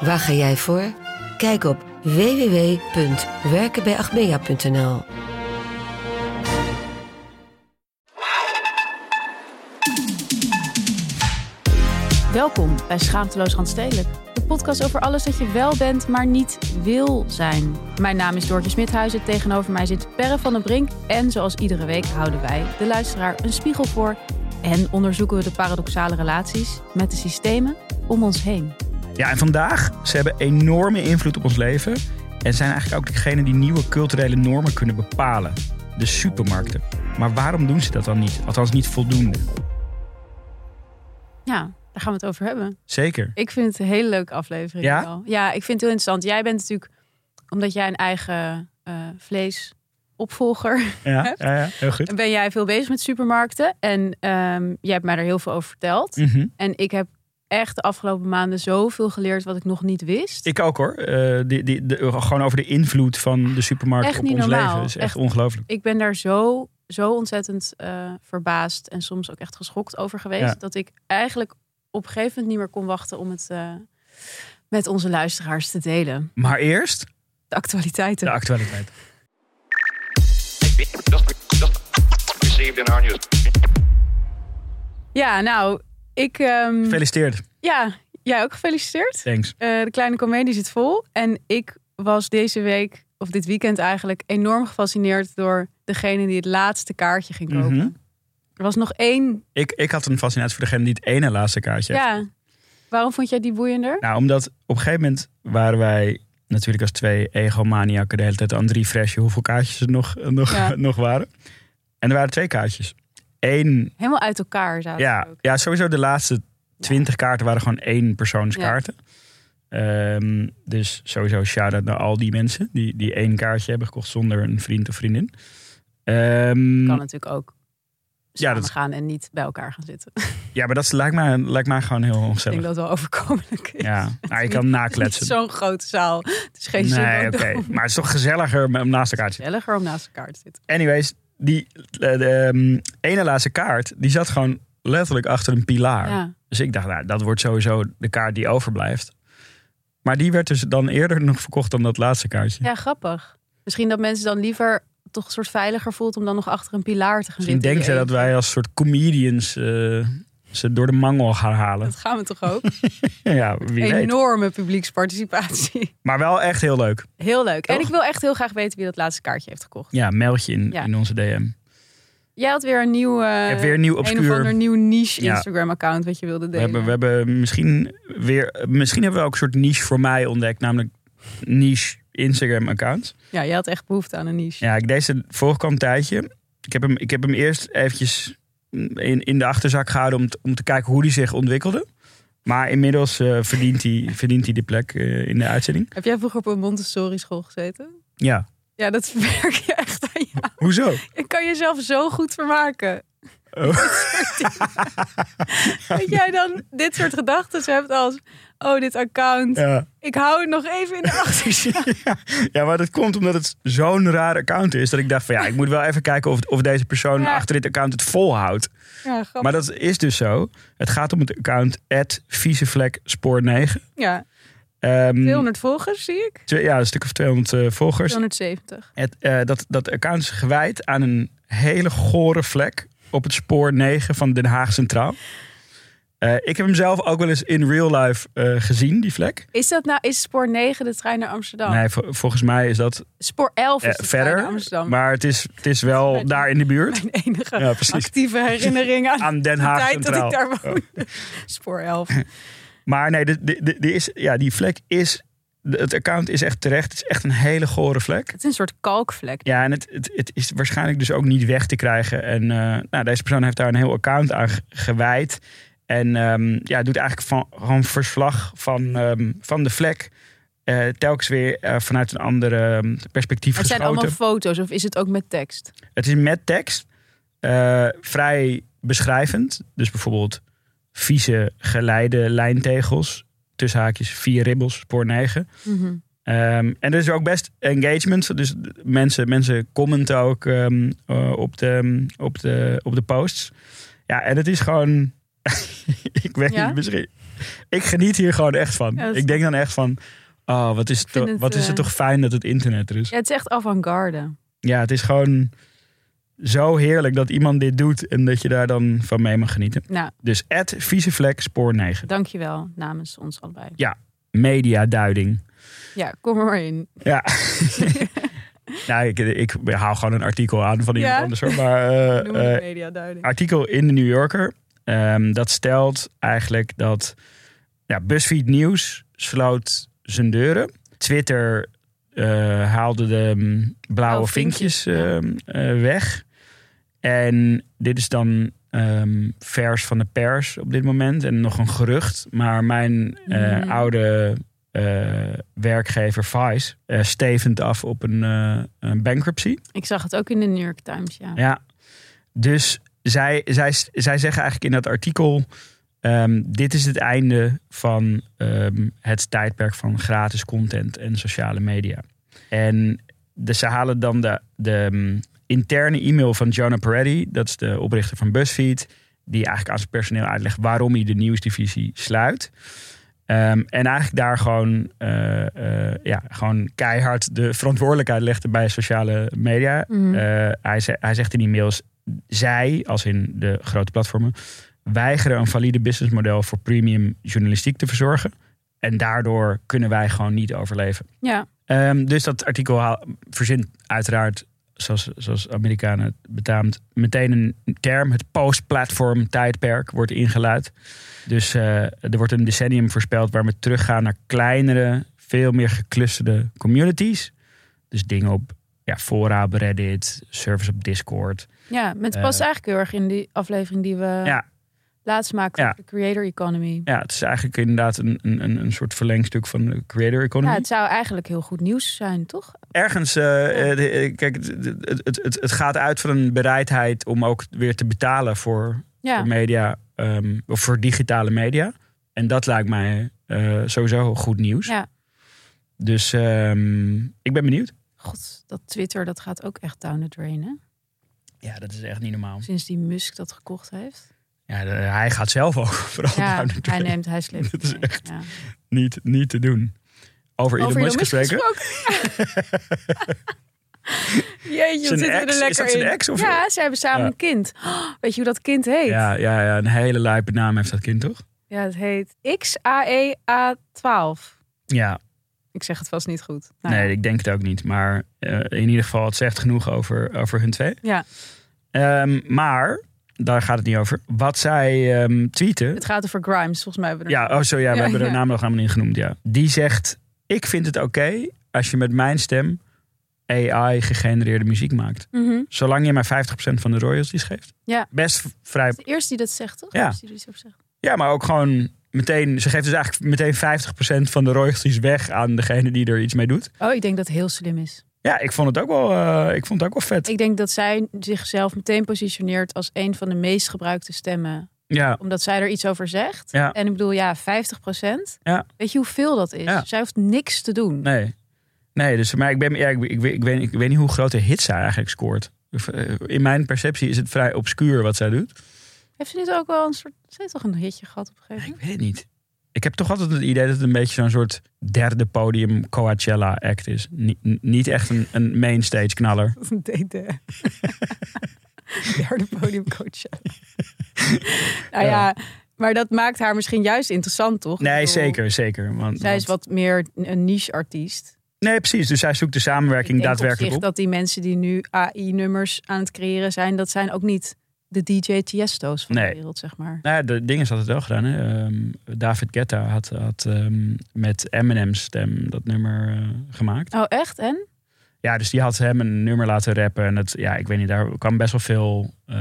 Waar ga jij voor? Kijk op www.werkenbijagmea.nl. Welkom bij Schaamteloos Randstedelijk. De podcast over alles dat je wel bent, maar niet wil zijn. Mijn naam is Doortje Smithuizen. Tegenover mij zit Perre van den Brink. En zoals iedere week houden wij de luisteraar een spiegel voor. En onderzoeken we de paradoxale relaties met de systemen om ons heen. Ja, en vandaag, ze hebben enorme invloed op ons leven. En zijn eigenlijk ook degene die nieuwe culturele normen kunnen bepalen. De supermarkten. Maar waarom doen ze dat dan niet? Althans niet voldoende. Ja, daar gaan we het over hebben. Zeker. Ik vind het een hele leuke aflevering. Ja? Ja, ik vind het heel interessant. Jij bent natuurlijk, omdat jij een eigen eh, vleesopvolger Ja, hebt, ja, ja heel goed. ben jij veel bezig met supermarkten. En ehm, jij hebt mij er heel veel over verteld. Mhm. En ik heb echt de afgelopen maanden zoveel geleerd wat ik nog niet wist. Ik ook hoor. Eh, die, die, de, gewoon over de invloed van de supermarkt Echt op niet ons normaal. leven. is echt, Echt. ongelooflijk. Ik ben daar zo, zo ontzettend eh, verbaasd en soms ook echt geschokt over geweest. Ja. Dat ik eigenlijk op een gegeven moment niet meer kon wachten om het eh, met onze luisteraars te delen. Maar eerst De actualiteiten. de actualiteit. Ja, nou, ik. ehm, Gefeliciteerd. ja, jij ook gefeliciteerd. Thanks. Eh, de kleine komedie zit vol. En ik was deze week, of dit weekend eigenlijk, enorm gefascineerd door degene die het laatste kaartje ging kopen. Mhm. Er was nog één. Ik, ik had een fascinatie voor degene die het ene laatste kaartje heeft. Ja. Waarom vond jij die boeiender? Nou, omdat op een gegeven moment waren wij natuurlijk als twee egomaniaken de hele tijd aan drie fresje hoeveel kaartjes er nog, nog, Ja. nog waren. En er waren twee kaartjes. Helemaal uit elkaar zaten ja, ook. ja, sowieso de laatste twintig kaarten waren gewoon één persoonskaarten. Ehm, dus sowieso shout-out naar al die mensen die, die één kaartje hebben gekocht zonder een vriend of vriendin. Ehm, Kan natuurlijk ook Ja, dat- gaan en niet bij elkaar gaan zitten. ja, maar dat lijkt mij, lijkt mij gewoon heel Ik denk ongezellig. dat het wel overkomelijk is. Ja, nou, je kan nakletsen. Zo'n grote zaal. Het is geen Nee, oké. Maar het is toch gezelliger om naast elkaar te zitten. Gezelliger om naast elkaar te zitten. Anyways, die eh, de, ehm, ene laatste kaart, die zat gewoon letterlijk achter een pilaar. Ja. Dus ik dacht, nou, dat wordt sowieso de kaart die overblijft. Maar die werd dus dan eerder nog verkocht dan dat laatste kaartje. ja, grappig. Misschien dat mensen dan liever toch een soort veiliger voelt om dan nog achter een pilaar te gaan Misschien zitten. denken ze dat wij als soort comedians eh, ze door de mangel gaan halen. Dat gaan we toch ook? ja, wie weet. Enorme publieksparticipatie. Maar wel echt heel leuk. Heel leuk. En ik wil echt heel graag weten wie dat laatste kaartje heeft gekocht. Ja, meld je in, Ja. in onze DM. Jij had weer een nieuw, eh, weer een nieuw een of ander nieuw niche Ja. Instagram account wat je wilde We delen. hebben, we hebben misschien weer, misschien hebben we ook een soort niche voor mij ontdekt, namelijk niche Instagram account. Ja, je had echt behoefte aan een niche. Ja, ik deze vorige kwam een tijdje. Ik heb hem, ik heb hem eerst eventjes in, in de achterzak gehouden om, te- om te kijken hoe die zich ontwikkelde. Maar inmiddels eh, verdient, hij, verdient hij de plek eh, in de uitzending. Heb jij vroeger op een Montessori school gezeten? Ja, Ja, dat verwerk je echt aan jou. hoezo? Je kan jezelf zo goed vermaken. Dat jij dan dit soort gedachten hebt als... Oh, dit account. Ja. Ik hou het nog even in de achterzak. ja, maar dat komt omdat het zo'n raar account is. Dat ik dacht van ja, ik moet wel even kijken of, of deze persoon Ja. achter dit account het volhoudt. Maar dat is dus zo. Het gaat om het account spoor 9. Ja, Ehm, 200 volgers zie ik. ja, een stuk of 200 eh, volgers. 270. Het, eh, dat, dat account is gewijd aan een hele gore vlek op het spoor 9 van Den Haag Centraal. Eh, ik heb hem zelf ook wel eens in real life eh, gezien, die vlek. Is dat nou, is spoor 9 de trein naar Amsterdam? Nee, vol- volgens mij is dat Spoor 11 is eh, de trein naar verder. Amsterdam. Maar het is, het is wel Mijn- daar in de buurt. Mijn enige Ja, actieve herinnering aan, Aan Den de Haag tijd dat Centraal. ik daar woonde. Spoor 11. Maar nee, de, de, de- is, ja, die vlek is... Het account is echt terecht. Het is echt een hele gore vlek. Het is een soort kalkvlek. Ja, en het, het, het is waarschijnlijk dus ook niet weg te krijgen. En eh, nou, deze persoon heeft daar een heel account aan ge- gewijd. En ehm, ja, doet eigenlijk van, gewoon verslag van, ehm, van de vlek. eh, telkens weer eh, vanuit een andere ehm, perspectief Het zijn geschoten. allemaal foto's of is het ook met tekst? Het is met tekst. vrij beschrijvend. Dus bijvoorbeeld vieze geleide lijntegels. Tussen haakjes vier ribbels, spoor 9. Mhm. Ehm, en er is ook best engagement. Dus mensen, mensen commenten ook ehm, eh, op, de, op, de, op de posts. Ja, en het is gewoon... ik weet Ja? niet, misschien... Ik geniet hier gewoon echt van. Ja, dat is- ik denk dan echt van... Oh, wat is, het, vind toch- het, wat is het eh, toch fijn dat het internet er is. Ja, het is echt avant-garde. Ja, het is gewoon zo heerlijk dat iemand dit doet... en dat je daar dan van mee mag genieten. Nou, Dus at viezevlek spoor 9. dankjewel namens ons allebei. Mediaduiding. Ja, kom er maar in. Ja. nou, ik, ik haal gewoon een artikel aan van iemand Ja? anders. Hoor. Maar het mediaduiding. artikel in de New Yorker. ehm, dat stelt eigenlijk dat ja, BuzzFeed Nieuws sloot zijn deuren. Twitter eh, haalde de mm, blauwe Oh, vinkjes, vinkjes ehm, eh, weg. En dit is dan ehm, vers van de pers op dit moment. En nog een gerucht. Maar mijn eh, Mm. oude eh, werkgever Vice eh, stevend af op een, een bankruptcy. Ik zag het ook in de New York Times, ja. Ja, dus zij, zij, zij zeggen eigenlijk in dat artikel: ehm, dit is het einde van ehm, het tijdperk van gratis content en sociale media. En dus ze halen dan de, de interne e-mail van Jonah Peretti, dat is de oprichter van BuzzFeed, die eigenlijk aan zijn personeel uitlegt waarom hij de nieuwsdivisie sluit. Ehm, en eigenlijk daar gewoon, eh, eh, ja, gewoon keihard de verantwoordelijkheid legde bij sociale media. Mhm. Eh, hij, ze- hij zegt in die mails: zij, als in de grote platformen, weigeren een valide businessmodel voor premium journalistiek te verzorgen. En daardoor kunnen wij gewoon niet overleven. ja. Ehm, dus dat artikel haal- verzint uiteraard, zoals, zoals Amerikanen het betaamt, meteen een term. Het post-platform tijdperk wordt ingeluid. Dus eh, er wordt een decennium voorspeld waar we teruggaan naar kleinere, veel meer geclusterde communities. Dus dingen op ja, fora op Reddit, service op Discord. Ja, met Eh, past eigenlijk heel erg in die aflevering die we Ja. Laatst maakten Ja. de creator economy. Ja, het is eigenlijk inderdaad een, een, een een soort verlengstuk van de creator economy. Ja, het zou eigenlijk heel goed nieuws zijn, toch? ergens, eh, eh, de- eh, kijk, het, het, het, het, gaat uit van een bereidheid om ook weer te betalen voor, Ja. voor media, ehm, of voor digitale media. En dat lijkt mij sowieso goed nieuws. Ja. Dus ehm, ik ben benieuwd. God, dat Twitter, dat gaat ook echt down the drain, hè? Ja, dat is echt niet normaal. Sinds die Musk dat gekocht heeft. Ja, de- hij gaat zelf ook vooral Ja, the hij neemt, hij sleept. Dat is echt- Ja. niet, niet te doen. Over Over Elon Musk gesproken. Jeetje, wat we ex? er Is lekker dat zijn in. ex, of- Ja, ze hebben samen Ja. een kind. Oh, weet je hoe dat kind heet? Ja, ja, ja, een hele lijpe naam heeft dat kind, toch? Ja, het heet E XAEA12. Ja, Ik zeg het vast niet goed. Nou nee, ja. ik denk het ook niet. Maar eh, in ieder geval, het zegt genoeg over, over hun twee. Ja, Ehm, maar, daar gaat het niet over. Wat zij ehm, tweeten... het gaat over Grimes, volgens mij. Hebben we er- Ja, oh, zo, ja, we Ja, hebben de naam nog helemaal niet genoemd. Ja. Die zegt, ik vind het oké als je met mijn stem AI-gegenereerde muziek maakt. Mhm. Zolang je maar 50% van de royalties geeft. Ja. Best vrij... De eerste die dat zegt, toch? Ja. Die zegt. Ja, maar ook gewoon meteen... Ze geeft dus eigenlijk meteen 50% van de royalties weg aan degene die er iets mee doet. Oh, ik denk dat het heel slim is. Ja, ik vond het ook wel, eh, ik vond het ook wel vet. Ik denk dat zij zichzelf meteen positioneert als een van de meest gebruikte stemmen. Ja, Omdat zij er iets over zegt. Ja. En ik bedoel, ja, 50 procent. Ja. Weet je hoeveel dat is? Ja. Zij hoeft niks te doen. nee. Nee, dus maar ik, ben, ja, ik, ik, weet- ik, weet, ik weet niet hoe grote hits zij eigenlijk scoort. Eh, In mijn perceptie is het vrij obscuur wat zij doet. Heeft ze niet ook wel een soort... Ze heeft toch een hitje gehad op een gegeven Ik moment? weet het niet. Ik heb toch altijd het idee dat het een beetje zo'n soort derde podium Coachella act is. Ni- niet echt een, een mainstage knaller. Dat is een date. Derde podiumcoach. nou ja. Maar dat maakt haar misschien juist interessant, toch? Ik Nee, bedoel, zeker, zeker. Want, Zij is wat meer een niche-artiest. Nee, precies. Dus zij zoekt de Ik samenwerking denk op daadwerkelijk op. dat die mensen die nu AI-nummers aan het creëren zijn, dat zijn ook niet de DJ Tiesto's van Nee. de wereld, zeg maar. Nou, ja, de ding is altijd wel gedaan. Hè? Ehm, David Guetta had, had ehm, met Eminem's stem dat nummer eh, gemaakt. Oh, echt? En? Ja, dus die had hem een nummer laten rappen. En het, ja, ik weet niet, daar kwam best wel veel eh,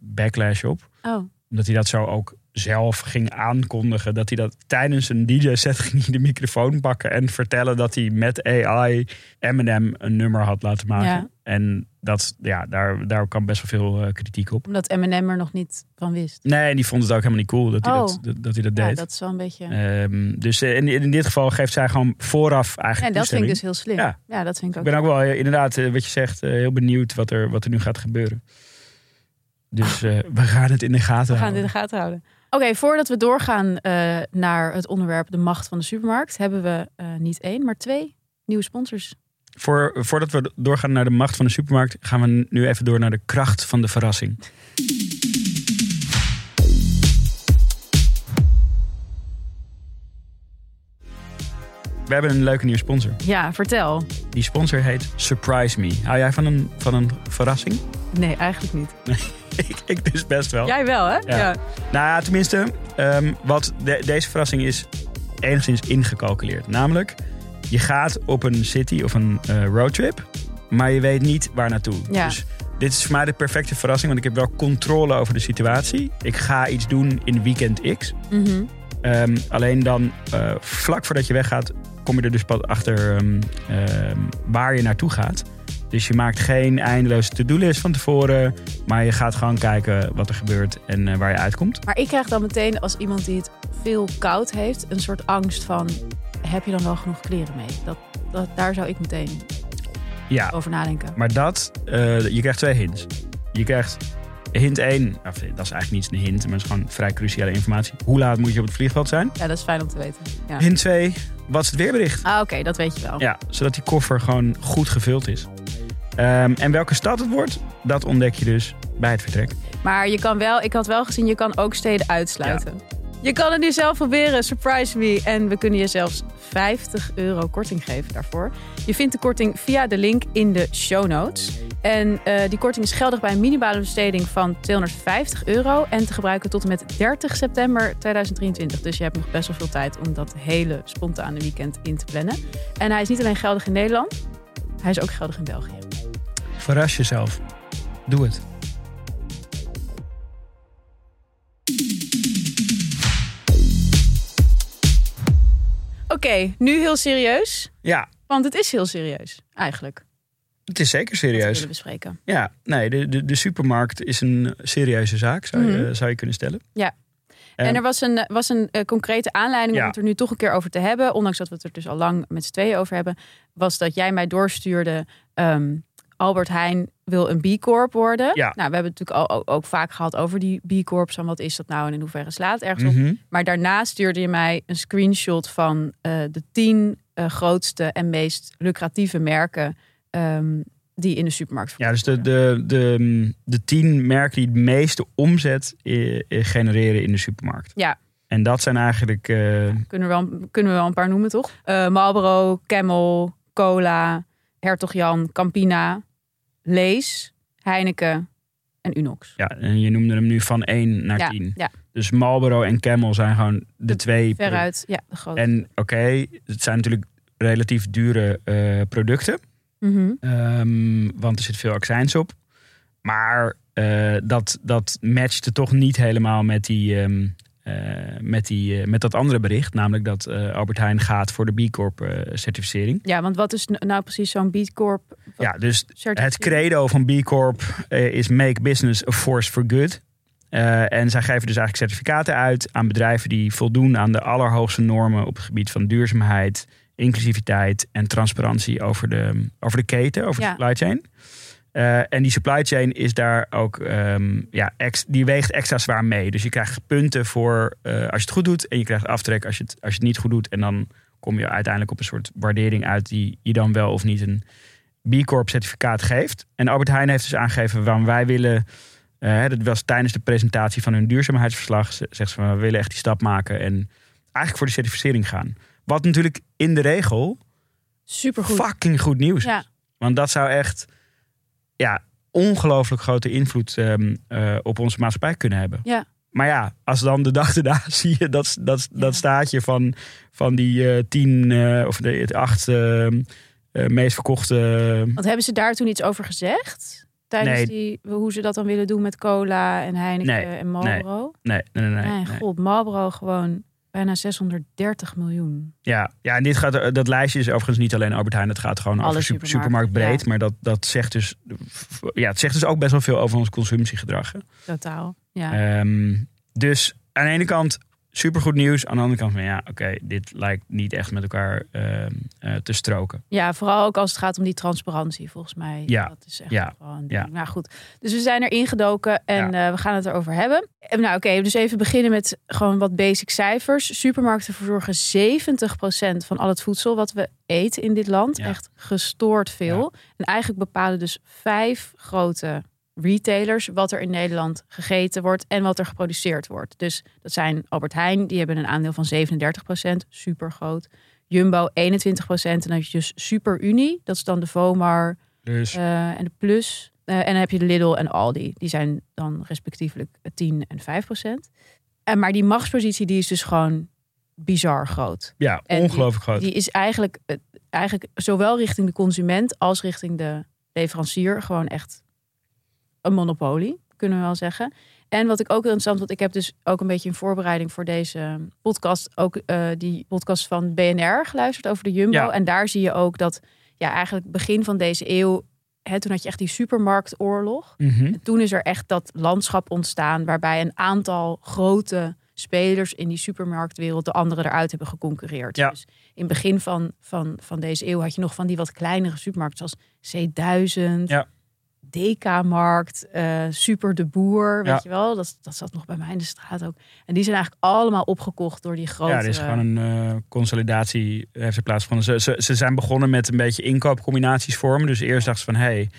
backlash op. Oh, Omdat hij dat zo ook zelf ging aankondigen. Dat hij dat tijdens een DJ-set ging de microfoon pakken en vertellen dat hij met AI Eminem een nummer had laten maken. Ja. En dat, ja, daar, daar kwam best wel veel eh, kritiek op. omdat Eminem er nog niet van wist. Nee, en die vond het ook helemaal niet cool dat hij, Oh. dat, dat, dat hij dat Ja, deed. dat is wel een beetje... Ehm, dus eh, in, in dit geval geeft zij gewoon vooraf en eigenlijk dat vind ik dus heel slim. Ja, Ja. dat vind ik Ik ook. ben ook wel eh, inderdaad, wat je zegt, heel benieuwd wat er, wat er nu gaat gebeuren. Dus we gaan het in de gaten We gaan dit in houden. de gaten houden. Oké, voordat we doorgaan eh, naar het onderwerp de macht van de supermarkt, hebben we eh, niet één, maar twee nieuwe sponsors. Voor, voordat we doorgaan naar de macht van de supermarkt, gaan we nu even door naar de kracht van de verrassing. We hebben een leuke nieuwe sponsor. Ja, vertel. Die sponsor heet Surprise Me. Hou jij van een, van een verrassing? Nee, eigenlijk niet. ik, ik dus best wel. Jij wel, hè? Ja. Nou ja, tenminste, ehm, wat de- deze verrassing is enigszins ingecalculeerd. Namelijk, je gaat op een city of een eh, roadtrip, maar je weet niet waar naartoe. Ja. Dus dit is voor mij de perfecte verrassing, want ik heb wel controle over de situatie. Ik ga iets doen in weekend X. Mhm. Ehm, alleen dan, eh, vlak voordat je weggaat, kom je er dus pas achter ehm, ehm, waar je naartoe gaat. Dus je maakt geen eindeloze to-do-list van tevoren. Maar je gaat gewoon kijken wat er gebeurt en eh, waar je uitkomt. Maar ik krijg dan meteen als iemand die het veel koud heeft, een soort angst van: heb je dan wel genoeg kleren mee? Dat, dat, daar zou ik meteen Ja, over nadenken. maar dat, eh, je krijgt twee hints. Je krijgt hint 1, of, dat is eigenlijk niet een hint, maar het is gewoon vrij cruciale informatie. Hoe laat moet je op het vliegveld zijn? Ja, dat is fijn om te weten. Ja. Hint 2, wat is het weerbericht? Ah, oké, dat weet je wel. Ja, zodat die koffer gewoon goed gevuld is. Ehm, en welke stad het wordt, dat ontdek je dus bij het vertrek. Maar je kan wel, ik had wel gezien, je kan ook steden uitsluiten. Je kan het nu zelf proberen, surprise me. En we kunnen je zelfs 50 euro korting geven daarvoor. Je vindt de korting via de link in de show notes. En eh, die korting is geldig bij een minimale besteding van 250 euro. En te gebruiken tot en met 30 september 2023. Dus je hebt nog best wel veel tijd om dat hele spontane weekend in te plannen. En hij is niet alleen geldig in Nederland, hij is ook geldig in België. Verras jezelf. Doe het. Oké, nu heel serieus. Ja, Want het is heel serieus, eigenlijk. het is zeker serieus. willen bespreken. Ja, nee, de, de, de supermarkt is een serieuze zaak, zou je, Mhm. zou je kunnen stellen. Ja. En- En er was een, was een eh, concrete aanleiding Ja. om het er nu toch een keer over te hebben. Ondanks dat we het er dus al lang met z'n tweeën over hebben. Was dat jij mij doorstuurde. ehm, Albert Heijn wil een B Corp worden. Ja. Nou, we hebben het natuurlijk al, ook, vaak gehad over die B Corps. En wat is dat nou en in hoeverre slaat het ergens op. Mhm. Maar daarna stuurde je mij een screenshot van eh, de tien eh, grootste en meest lucratieve merken. ehm, die in de supermarkt Ja, dus de, de, de, de tien merken die het meeste omzet eh, genereren in de supermarkt. Ja. En dat zijn eigenlijk... Kunnen we wel, kunnen we wel een paar noemen, toch? Marlboro, Camel, Cola, Hertog Jan, Campina, Lees, Heineken en Unox. ja, en je noemde hem nu van 1 naar Ja, 10. ja, Dus Marlboro en Camel zijn gewoon de twee... veruit. Ja, de grote. En oké, het zijn natuurlijk relatief dure eh, producten. Mhm. Ehm, want er zit veel accijns op. Maar eh, dat, dat matchte toch niet helemaal met, die, ehm, eh, met, die, eh, met dat andere bericht. Namelijk dat eh, Albert Heijn gaat voor de B Corp eh, certificering. Ja, want wat is nou precies zo'n B Corp? Ja, dus het credo van B Corp eh, is make business a force for good. Eh, en zij geven dus eigenlijk certificaten uit aan bedrijven die voldoen aan de allerhoogste normen op het gebied van duurzaamheid, inclusiviteit en transparantie over de, over de keten, over Ja. de supply chain. Eh, en die supply chain is daar ook, ehm, ja, ex, die weegt extra zwaar mee. Dus je krijgt punten voor eh, als je het goed doet en je krijgt aftrek als je het, als je het niet goed doet. En dan kom je uiteindelijk op een soort waardering uit die je dan wel of niet een B Corp certificaat geeft. En Albert Heijn heeft dus aangegeven waarom wij willen Eh, dat was tijdens de presentatie van hun duurzaamheidsverslag. ze- Zegt ze van we willen echt die stap maken en eigenlijk voor de certificering gaan. Wat natuurlijk in de regel Supergoed. fucking goed nieuws is. Ja. Want dat zou echt ja, ongelooflijk grote invloed ehm, eh, op onze maatschappij kunnen hebben. Ja. Maar ja, als dan de dag erna zie je dat, dat, Ja. dat staatje van, van die eh, tien eh, of de, acht meest verkochte. Want hebben ze daar toen iets over gezegd? Tijdens Nee. die, hoe ze dat dan willen doen met cola en Heineken Nee, en Marlboro? Nee, nee, nee. nee, nee. god, Marlboro gewoon bijna 630 miljoen. Ja, ja, en dit gaat, dat lijstje is overigens niet alleen Albert Heijn. Het gaat gewoon Alle over super, supermarkten, supermarktbreed. ja. Maar dat, dat zegt dus, ja, het zegt dus ook best wel veel over ons consumptiegedrag. hè. Totaal. Ja. Ehm, dus aan de ene kant supergoed nieuws. Aan de andere kant van ja, oké, dit lijkt niet echt met elkaar ehm, eh, te stroken. ja, vooral ook als het gaat om die transparantie, volgens mij. Ja. Dat is echt Ja. een Ja. ding. Nou goed, dus we zijn er ingedoken en eh, we gaan het erover hebben. En Nou oké, dus even beginnen met gewoon wat basic cijfers. Supermarkten verzorgen 70% van al het voedsel wat we eten in dit land. Echt gestoord veel. En eigenlijk bepalen dus vijf grote retailers wat er in Nederland gegeten wordt en wat er geproduceerd wordt. Dus dat zijn Albert Heijn, die hebben een aandeel van 37%, super groot. Jumbo 21% en dan heb je dus Super Unie, dat is dan de Vomar Dus eh, en de Plus. Eh, en dan heb je de Lidl en Aldi, die zijn dan respectievelijk 10 en 5%. En maar die machtspositie die is dus gewoon bizar groot. ja, en ongelooflijk groot. Die is eigenlijk, eh, eigenlijk zowel richting de consument als richting de leverancier gewoon echt een monopolie, kunnen we wel zeggen. En wat ik ook heel interessant, want ik heb dus ook een beetje in voorbereiding voor deze podcast ook eh, die podcast van BNR geluisterd over de Jumbo. Ja. En daar zie je ook dat ja, eigenlijk begin van deze eeuw, hè, toen had je echt die supermarktoorlog. Mhm. En toen is er echt dat landschap ontstaan waarbij een aantal grote spelers in die supermarktwereld de anderen eruit hebben geconcurreerd. Ja. Dus in het begin van, van, van deze eeuw had je nog van die wat kleinere supermarkten zoals C1000, Ja. DK-markt, eh, Super de Boer, weet Ja. je wel. Dat, dat zat nog bij mij in de straat ook. En die zijn eigenlijk allemaal opgekocht door die grote... Ja, er is gewoon een eh, consolidatie heeft er plaatsgevonden. Ze, ze, ze zijn begonnen met een beetje inkoopcombinaties vormen. Dus eerst dachten ze van, hé, hey,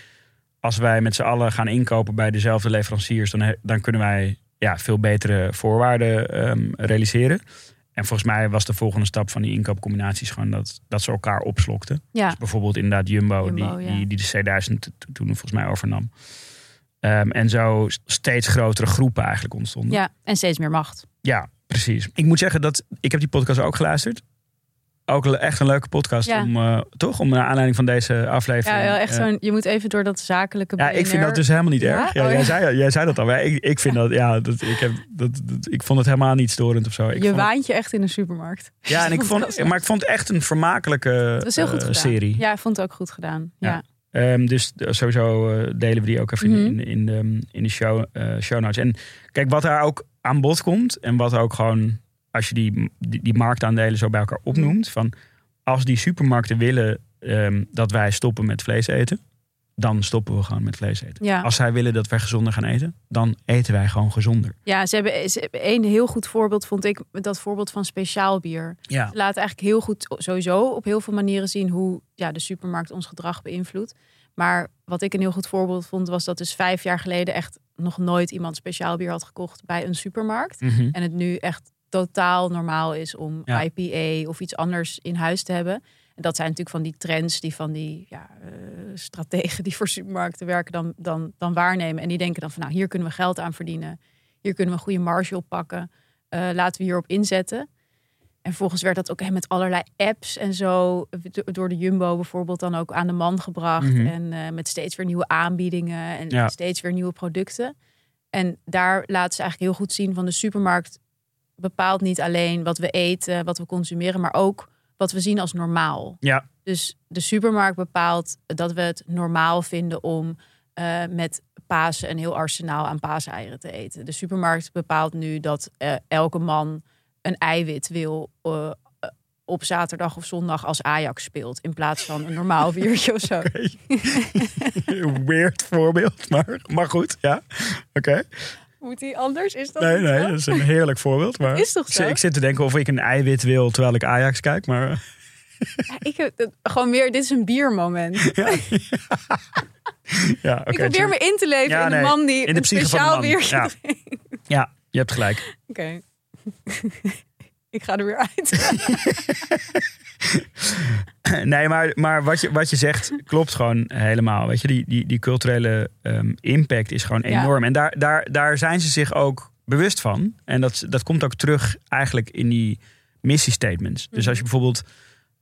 als wij met z'n allen gaan inkopen bij dezelfde leveranciers, dan, dan kunnen wij ja, veel betere voorwaarden ehm, realiseren. En volgens mij was de volgende stap van die inkoopcombinaties gewoon dat, dat ze elkaar opslokten. ja, Dus bijvoorbeeld inderdaad Jumbo, Jumbo, die, ja. die, die de C1000 to- toen volgens mij overnam. Ehm, en zo steeds grotere groepen eigenlijk ontstonden. ja, en steeds meer macht. Ja, precies. Ik moet zeggen dat ik heb die podcast ook geluisterd. Ook echt een leuke podcast Ja. om eh, toch om naar aanleiding van deze aflevering. Ja, echt zo'n, je moet even door dat zakelijke ja, ik vind dat dus helemaal niet erg. Ja, Oh, jij, ja. zei, jij zei dat al. Maar ik, ik vind dat, ja, dat, ik, heb, dat, dat- ik vond het helemaal niet storend of zo. Ik je het- waant je echt in een supermarkt. ja, en ik vond maar ik vond het echt een vermakelijke gedaan. serie. Ja, ik vond het ook goed gedaan. Ja. Ehm, dus sowieso eh, delen we die ook even Mhm. in, in, de, in de show, show notes. En kijk, wat daar ook aan bod komt en wat ook gewoon, als je die, die, die marktaandelen zo bij elkaar opnoemt, Mhm. van als die supermarkten willen ehm, dat wij stoppen met vlees eten, dan stoppen we gewoon met vlees eten. Ja. Als zij willen dat wij gezonder gaan eten, dan eten wij gewoon gezonder. Ja, ze hebben, ze hebben een heel goed voorbeeld, vond ik, dat voorbeeld van speciaal bier. Ja, laten eigenlijk heel goed, sowieso op heel veel manieren zien hoe ja, de supermarkt ons gedrag beïnvloedt. Maar wat ik een heel goed voorbeeld vond, was dat dus vijf jaar geleden echt nog nooit iemand speciaal bier had gekocht bij een supermarkt. Mhm. En het nu echt totaal normaal is om Ja. IPA of iets anders in huis te hebben. En dat zijn natuurlijk van die trends die van die ja, eh, strategen die voor supermarkten werken dan, dan, dan waarnemen. En die denken dan van nou, hier kunnen we geld aan verdienen. Hier kunnen we een goede marge op pakken. Eh, laten we hierop inzetten. En volgens werd dat ook hè, met allerlei apps en zo do- door de Jumbo bijvoorbeeld dan ook aan de man gebracht. Mhm. En eh, met steeds weer nieuwe aanbiedingen en Ja. steeds weer nieuwe producten. En daar laten ze eigenlijk heel goed zien van de supermarkt bepaalt niet alleen wat we eten, wat we consumeren, maar ook wat we zien als normaal. ja, Dus de supermarkt bepaalt dat we het normaal vinden om eh, met Pasen een heel arsenaal aan paaseieren te eten. De supermarkt bepaalt nu dat eh, elke man een eiwit wil eh, op zaterdag of zondag als Ajax speelt. In plaats van een normaal biertje of zo. weird voorbeeld, maar, maar goed, ja. Oké. Moet die anders? Is dat Nee, niet nee, zo? dat is een heerlijk voorbeeld. Maar is toch zo? Ik zit te denken of ik een eiwit wil terwijl ik Ajax kijk, maar... Ja, ik heb het, gewoon meer, dit is een biermoment. Ja, oké, ik probeer me in te leven Ja, in de man die in de speciaal biertje Ja. Ja, je hebt gelijk. Oké. ik ga er weer uit. Nee, maar, maar wat, je, wat je zegt klopt gewoon helemaal. Weet je, die, die, die culturele ehm, impact is gewoon Ja. enorm. En daar, daar, daar zijn ze zich ook bewust van. En dat, dat komt ook terug eigenlijk in die missiestatements. Dus als je bijvoorbeeld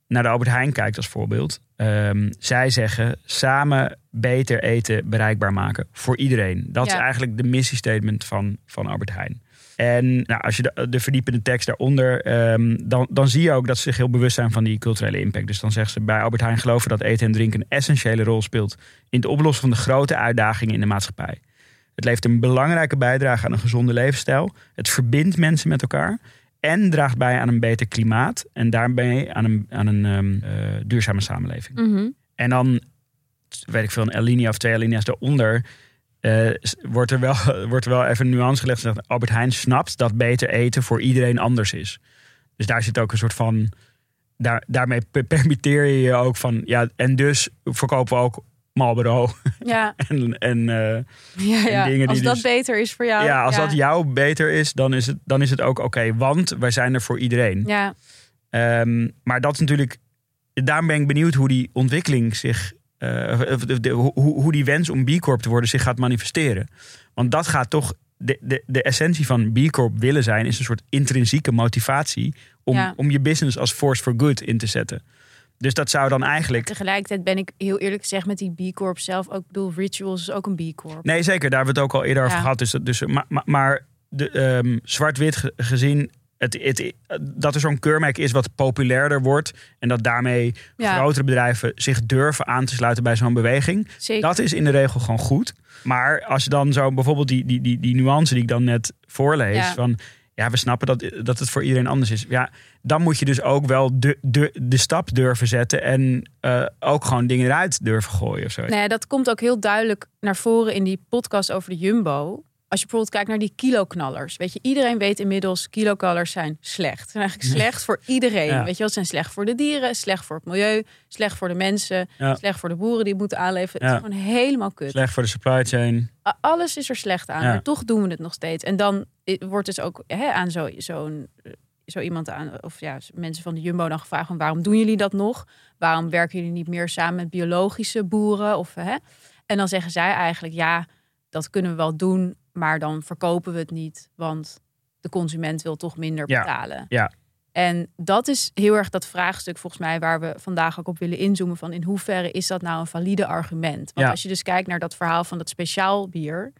naar de Albert Heijn kijkt als voorbeeld. ehm, zij zeggen samen beter eten bereikbaar maken voor iedereen. Dat is eigenlijk de missiestatement van, van Albert Heijn. En nou, als je de, de verdiepende tekst daaronder, ehm, dan, dan zie je ook dat ze zich heel bewust zijn van die culturele impact. Dus dan zeggen ze bij Albert Heijn geloven dat eten en drinken een essentiële rol speelt in het oplossen van de grote uitdagingen in de maatschappij. Het levert een belangrijke bijdrage aan een gezonde levensstijl. Het verbindt mensen met elkaar. En draagt bij aan een beter klimaat. En daarmee aan een, aan een ehm, eh, duurzame samenleving. Mhm. En dan, weet ik veel, een alinea of twee alinea's daaronder. Eh, wordt, er wel, wordt er wel even een nuance gelegd. Dat Albert Heijn snapt dat beter eten voor iedereen anders is. Dus daar zit ook een soort van. Daar, daarmee per- permitteer je je ook van. Ja, en dus verkopen we ook Marlboro. Ja, En, en eh, ja, ja. dingen die als dat dus- beter is voor jou. ja, als dat jou beter is, dan is het, dan is het ook oké. want wij zijn er voor iedereen. Ja, Ehm, maar dat is natuurlijk. Daarom ben ik benieuwd hoe die ontwikkeling zich. Eh, of de, de- hoe, hoe die wens om B Corp te worden zich gaat manifesteren. Want dat gaat toch. De, de, de essentie van B Corp willen zijn is een soort intrinsieke motivatie om, Ja. om je business als force for good in te zetten. Dus dat zou dan eigenlijk. tegelijkertijd ben ik heel eerlijk gezegd met die B Corp zelf ook. Ik bedoel, Rituals is ook een B Corp. Nee, zeker. Daar hebben we het ook al eerder over gehad. Dus, dat- dus, maar maar, maar de, ehm, zwart-wit ge- gezien. Het, het, dat er zo'n keurmerk is wat populairder wordt. En dat daarmee Ja. grotere bedrijven zich durven aan te sluiten bij zo'n beweging. Zeker. Dat is in de regel gewoon goed. Maar als je dan zo bijvoorbeeld die, die, die, die nuance die ik dan net voorlees. Ja. Van ja, we snappen dat, dat het voor iedereen anders is. Ja, dan moet je dus ook wel de, de, de stap durven zetten. En eh, ook gewoon dingen eruit durven gooien of zo. Ja, dat komt ook heel duidelijk naar voren in die podcast over de Jumbo. Als je bijvoorbeeld kijkt naar die kiloknallers. Weet je, iedereen weet inmiddels, kiloknallers zijn slecht. Ze zijn eigenlijk slecht voor iedereen. Ja. Weet je wel, ze zijn slecht voor de dieren, slecht voor het milieu, slecht voor de mensen, Ja. slecht voor de boeren die het moeten aanleveren. Ja. Het is gewoon helemaal kut. Slecht voor de supply chain. Alles is er slecht aan, maar toch doen we het nog steeds. En dan i- wordt dus ook hè, aan zo- zo'n zo iemand aan, of ja, mensen van de Jumbo dan gevraagd: van waarom doen jullie dat nog? Waarom werken jullie niet meer samen met biologische boeren? Of, hè? En dan zeggen zij eigenlijk: ja, dat kunnen we wel doen, maar dan verkopen we het niet, want de consument wil toch minder betalen. Ja. En dat is heel erg dat vraagstuk volgens mij waar we vandaag ook op willen inzoomen van in hoeverre is dat nou een valide argument? Want als je dus kijkt naar dat verhaal van dat speciaal bier,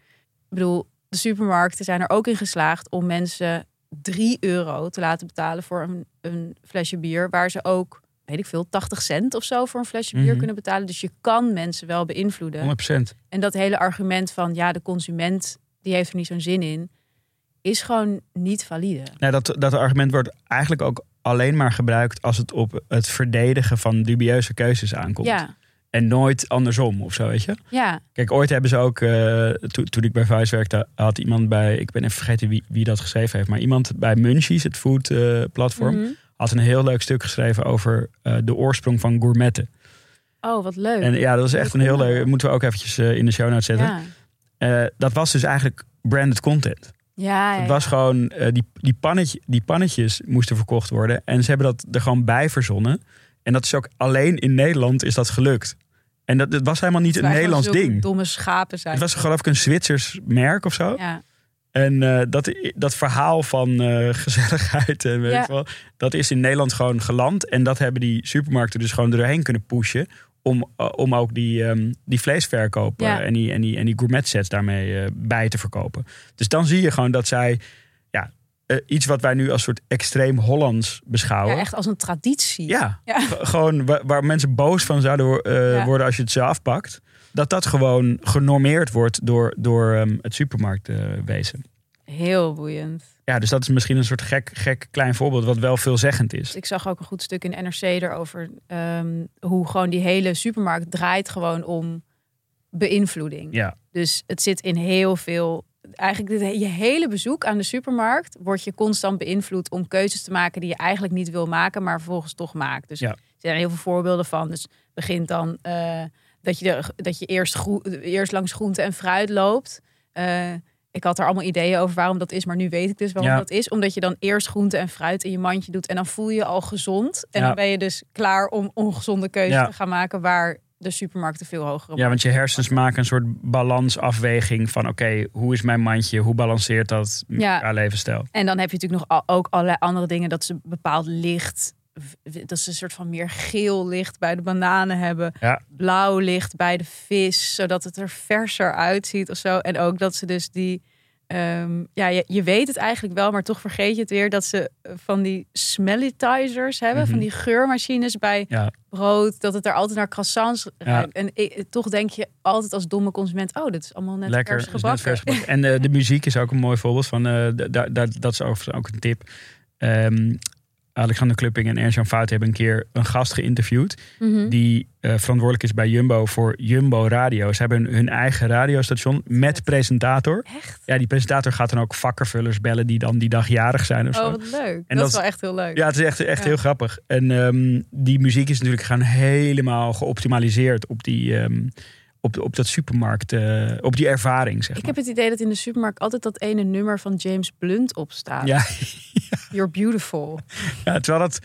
ik bedoel, de supermarkten zijn er ook in geslaagd om mensen 3 euro te laten betalen voor een, een flesje bier, waar ze ook, weet ik veel, 80 cent of zo voor een flesje bier Mhm. kunnen betalen. Dus je kan mensen wel beïnvloeden. 100%. En dat hele argument van ja, de consument die heeft er niet zo'n zin in, is gewoon niet valide. Nou, dat, dat argument wordt eigenlijk ook alleen maar gebruikt als het op het verdedigen van dubieuze keuzes aankomt. Ja, En nooit andersom of zo, weet je. ja, Kijk, ooit hebben ze ook, to- toen ik bij Vice werkte, had iemand bij, ik ben even vergeten wie, wie dat geschreven heeft, maar iemand bij Munchies, het food eh, platform, Mhm. had een heel leuk stuk geschreven over eh, de oorsprong van gourmetten. Oh, wat leuk. En ja, dat is echt een heel leuk, moeten we ook eventjes in de show notes zetten. ja. Eh, dat was dus eigenlijk branded content. Ja, ja, Het was gewoon, eh, die, die, pannetje, die pannetjes moesten verkocht worden. En ze hebben dat er gewoon bij verzonnen. En dat is ook alleen in Nederland is dat gelukt. En dat, dat was helemaal niet een Nederlands ding. Domme schapen zijn. Het was geloof ik een Zwitsers merk of zo. Ja, En eh, dat, dat verhaal van gezelligheid en weet Ja. wel, dat is in Nederland gewoon geland. En dat hebben die supermarkten dus gewoon doorheen kunnen pushen. Om, eh, om ook die, ehm, die vleesverkoop Ja. en, die, en, die, en die gourmet sets daarmee eh, bij te verkopen. Dus dan zie je gewoon dat zij ja, eh, iets wat wij nu als soort extreem Hollands beschouwen. ja, echt als een traditie. Ja, gewoon wa- waar, mensen boos van zouden Ja. worden als je het ze afpakt. Dat dat gewoon genormeerd wordt door, door ehm, het supermarktwezen. Heel boeiend. Ja, dus dat is misschien een soort gek, gek klein voorbeeld wat wel veelzeggend is. Ik zag ook een goed stuk in NRC erover ehm, hoe gewoon die hele supermarkt draait gewoon om beïnvloeding. Ja, Dus het zit in heel veel. Eigenlijk dit- je hele bezoek aan de supermarkt wordt je constant beïnvloed om keuzes te maken die je eigenlijk niet wil maken, maar vervolgens toch maakt. Dus Ja. er zijn heel veel voorbeelden van. Dus begint dan eh, dat, je de, dat je eerst, groe, eerst langs groente en fruit loopt. Eh, ik had er allemaal ideeën over waarom dat is, maar nu weet ik dus waarom Ja. dat is. Omdat je dan eerst groente en fruit in je mandje doet en dan voel je je al gezond. En Ja. dan ben je dus klaar om ongezonde keuzes Ja. te gaan maken waar de supermarkten veel hogere Ja, want je hersens maken een soort balansafweging van oké, hoe is mijn mandje? Hoe balanceert dat Ja. qua levensstijl? En dan heb je natuurlijk nog ook allerlei andere dingen. Dat ze bepaald licht, dat ze een soort van meer geel licht bij de bananen hebben. Ja. Blauw licht bij de vis, zodat het er verser uitziet of zo. En ook dat ze dus die, ehm, ja, je, je weet het eigenlijk wel, maar toch vergeet je het weer. Dat ze eh, van die smellitizers hebben, Mhm. van die geurmachines bij Ja. brood. Dat het er altijd naar croissants Ja. ruikt. En toch denk je altijd als domme consument, oh, dit is allemaal net Lekker, vers is net gebakken. vers gebakken. En eh, de muziek is ook een mooi voorbeeld van, da- dat is overigens ook een tip. Ehm, Alexander Klupping en Ernst-Jan Fout hebben een keer een gast geïnterviewd. Mhm. Die eh, verantwoordelijk is bij Jumbo voor Jumbo Radio. Ze hebben hun eigen radiostation met presentator. Echt? Ja, die presentator gaat dan ook vakkenvullers bellen die dan die dag jarig zijn of zo. Oh, wat leuk. En dat, dat is wel echt heel leuk. Ja, het is echt, echt Ja. heel grappig. En ehm, die muziek is natuurlijk gaan helemaal geoptimaliseerd op, die, ehm, op, op dat supermarkt, eh, op die ervaring, zeg Ik maar. heb het idee dat in de supermarkt altijd dat ene nummer van James Blunt op staat. Ja, You're beautiful. ja, terwijl dat,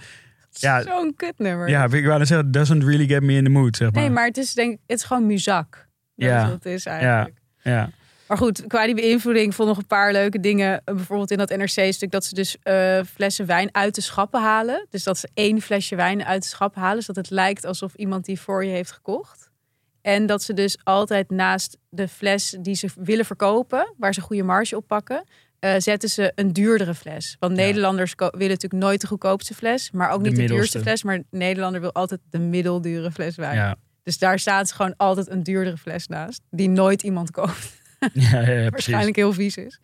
ja, Zo'n kutnummer. ja, ik wou zeggen, doesn't really get me in the mood, zeg maar. Nee, maar het is denk het is gewoon muzak. Dat Ja. het is eigenlijk. Ja, Maar goed, qua die beïnvloeding vond nog een paar leuke dingen. Eh, Bijvoorbeeld in dat NRC-stuk dat ze dus eh, flessen wijn uit de schappen halen. Dus dat ze één flesje wijn uit de schap halen. Zodat het lijkt alsof iemand die voor je heeft gekocht. En dat ze dus altijd naast de fles die ze willen verkopen, waar ze goede marge op pakken, eh, zetten ze een duurdere fles. Want Ja. Nederlanders willen natuurlijk nooit de goedkoopste fles, maar ook De niet de, duurste fles. Maar Nederlander wil altijd de middeldure fles ja. Dus daar staat ze gewoon altijd een duurdere fles naast, die nooit iemand koopt ja, ja, ja, precies. waarschijnlijk heel vies is.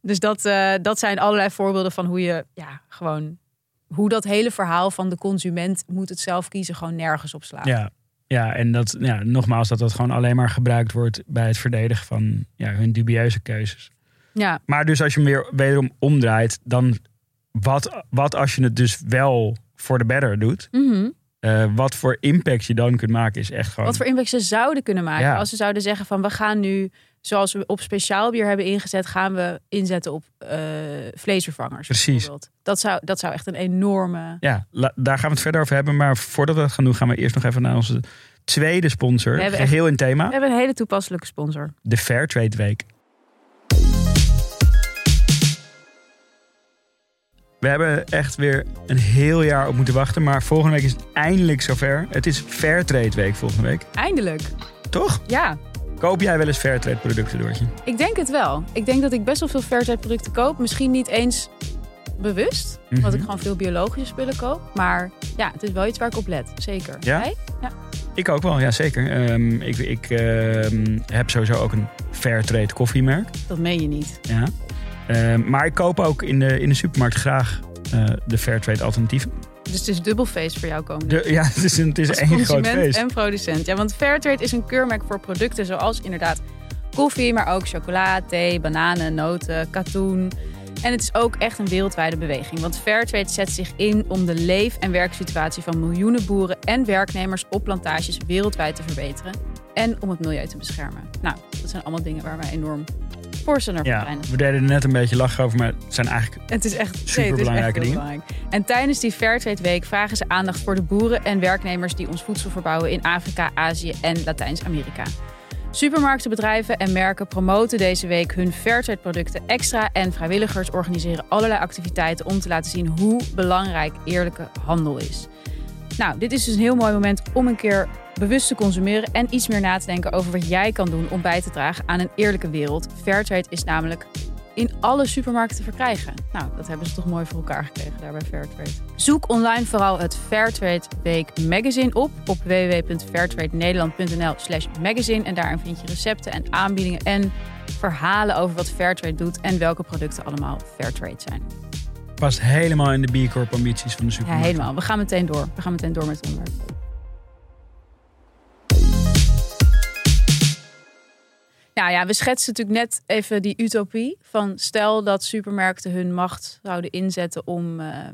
Dus dat, eh, dat zijn allerlei voorbeelden van hoe je ja, gewoon hoe dat hele verhaal van de consument moet het zelf kiezen gewoon nergens op slaat. Ja, ja, en dat, ja, nogmaals, dat dat gewoon alleen maar gebruikt wordt bij het verdedigen van ja, hun dubieuze keuzes. ja. Maar dus als je hem weer wederom omdraait, dan wat, wat als je het dus wel voor de better doet? Mhm. Eh, wat voor impact je dan kunt maken is echt gewoon... Wat voor impact ze zouden kunnen maken Ja. als ze zouden zeggen van we gaan nu zoals we op speciaal bier hebben ingezet, gaan we inzetten op eh, vleesvervangers. Precies. Dat zou, dat zou echt een enorme. Ja, la- daar gaan we het verder over hebben. Maar voordat we dat gaan doen, gaan we eerst nog even naar onze tweede sponsor. We hebben Geheel in We thema. hebben een hele toepasselijke sponsor. De Fairtrade Week. We hebben echt weer een heel jaar op moeten wachten. Maar volgende week is het eindelijk zover. Het is Fairtrade Week volgende week. Eindelijk. Toch? Ja, Koop jij wel eens Fairtrade producten, Doortje? Ik denk het wel. Ik denk dat ik best wel veel Fairtrade producten koop. Misschien niet eens bewust, Mhm. omdat ik gewoon veel biologische spullen koop. Maar ja, het is wel iets waar ik op let. Zeker. Ja? Jij? Ik ook wel, ja zeker. Ehm, ik ik ehm, heb sowieso ook een Fairtrade koffiemerk. Dat meen je niet. Ja. Ehm, maar ik koop ook in de, in de supermarkt graag eh, de Fairtrade alternatieven. Dus het is dubbel feest voor jou komen. De, ja, het is, een, het is Als één groot consument feest. en producent. Ja, want Fairtrade is een keurmerk voor producten zoals inderdaad koffie, maar ook chocola, thee, bananen, noten, katoen. En het is ook echt een wereldwijde beweging. Want Fairtrade zet zich in om de leef- en werksituatie van miljoenen boeren en werknemers op plantages wereldwijd te verbeteren. En om het milieu te beschermen. Nou, dat zijn allemaal dingen waar wij enorm Ja, we deden er net een beetje lachen over, maar het zijn eigenlijk... Het is echt nee, het is Superbelangrijke echt heel dingen. belangrijk. En tijdens die Fairtrade Week vragen ze aandacht voor de boeren en werknemers die ons voedsel verbouwen in Afrika, Azië en Latijns-Amerika. Supermarkten, bedrijven en merken promoten deze week hun Fairtrade producten extra en vrijwilligers organiseren allerlei activiteiten om te laten zien hoe belangrijk eerlijke handel is. Nou, dit is dus een heel mooi moment om een keer bewust te consumeren en iets meer na te denken over wat jij kan doen om bij te dragen aan een eerlijke wereld. Fairtrade is namelijk in alle supermarkten te verkrijgen. Nou, dat hebben ze toch mooi voor elkaar gekregen daar bij Fairtrade. Zoek online vooral het Fairtrade Week magazine op op www.fairtradenederland.nl slash magazine. En daarin vind je recepten en aanbiedingen en verhalen over wat Fairtrade doet en welke producten allemaal Fairtrade zijn. Past helemaal in de B Corp ambities van de Ja, supermarkt. helemaal. We gaan meteen door. We gaan meteen door met het onderwerp. Nou ja, we schetsen natuurlijk net even die utopie van stel dat supermarkten hun macht zouden inzetten om eh,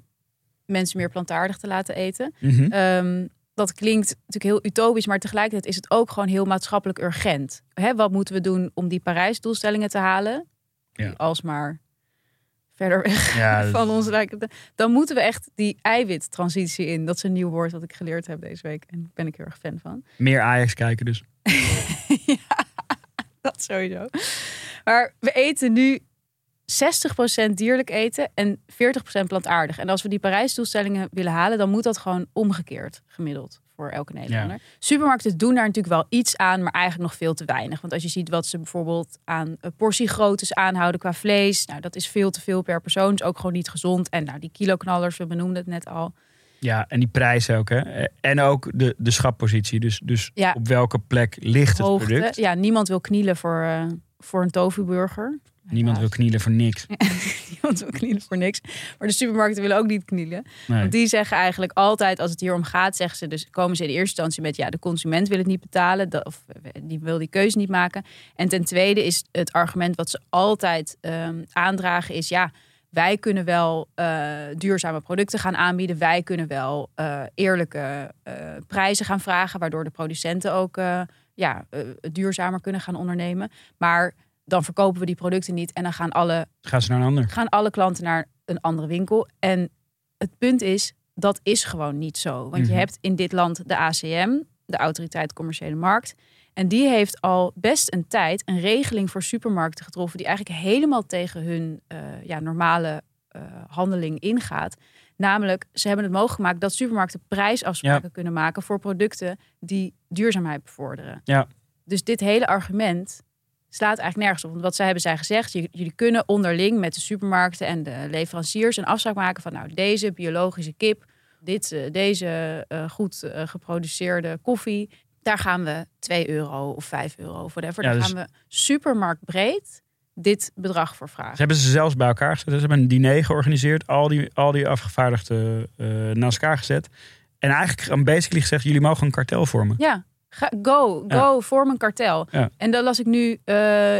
mensen meer plantaardig te laten eten. Mhm. Ehm, dat klinkt natuurlijk heel utopisch, maar tegelijkertijd is het ook gewoon heel maatschappelijk urgent. Hè, wat moeten we doen om die Parijs-doelstellingen te halen? Ja. Die alsmaar verder weg Ja, van ons lijken. Dan moeten we echt die eiwittransitie in. Dat is een nieuw woord dat ik geleerd heb deze week. En daar ben ik heel erg fan van. Meer Ajax kijken dus. ja, dat sowieso. Maar we eten nu 60% dierlijk eten en 40% plantaardig. En als we die Parijsdoelstellingen willen halen, dan moet dat gewoon omgekeerd gemiddeld voor elke Nederlander. Supermarkten doen daar natuurlijk wel iets aan, maar eigenlijk nog veel te weinig. Want als je ziet wat ze bijvoorbeeld aan eh, portiegroottes aanhouden qua vlees, nou dat is veel te veel per persoon, is ook gewoon niet gezond. En nou die kiloknallers, we benoemden het net al. Ja, en die prijs ook. Hè? En ook de, de schappositie. Dus, dus Ja. op welke plek ligt het Hoogte. product? Ja, niemand wil knielen voor, eh, voor een tofu-burger. Niemand wil knielen voor niks. Niemand wil knielen voor niks. Maar de supermarkten willen ook niet knielen. Nee. Want die zeggen eigenlijk altijd, als het hier om gaat, zeggen ze dus komen ze in eerste instantie met ja, de consument wil het niet betalen, dat, of eh, die wil die keuze niet maken. En ten tweede is het argument wat ze altijd ehm, aandragen is ja, wij kunnen wel eh, duurzame producten gaan aanbieden, wij kunnen wel eh, eerlijke eh, prijzen gaan vragen, waardoor de producenten ook ja, duurzamer kunnen gaan ondernemen. Maar dan verkopen we die producten niet en dan gaan alle Gaan ze naar een ander? gaan alle klanten naar een andere winkel. En het punt is, dat is gewoon niet zo. Want je Mhm. hebt in dit land de ACM, de Autoriteit Commerciële Markt. En die heeft al best een tijd een regeling voor supermarkten getroffen... die eigenlijk helemaal tegen hun eh, ja, normale eh, handeling ingaat. Namelijk, ze hebben het mogelijk gemaakt dat supermarkten prijsafspraken kunnen maken... voor producten die duurzaamheid bevorderen. Ja. Dus dit hele argument slaat eigenlijk nergens op. Want wat zij hebben zij gezegd, jullie kunnen onderling met de supermarkten en de leveranciers een afspraak maken van nou deze biologische kip, dit, eh, deze goed geproduceerde koffie, daar gaan we 2 euro of 5 euro of whatever. Ja, daar dus- gaan we supermarktbreed dit bedrag voor Ze vragen. hebben ze zelfs bij elkaar gezet. Ze hebben een diner georganiseerd. Al die, al die afgevaardigden eh, naast elkaar gezet. En eigenlijk basically gezegd, jullie mogen een kartel vormen. Ja, ga, go, go, vorm een kartel. Ja. En dan las ik nu eh,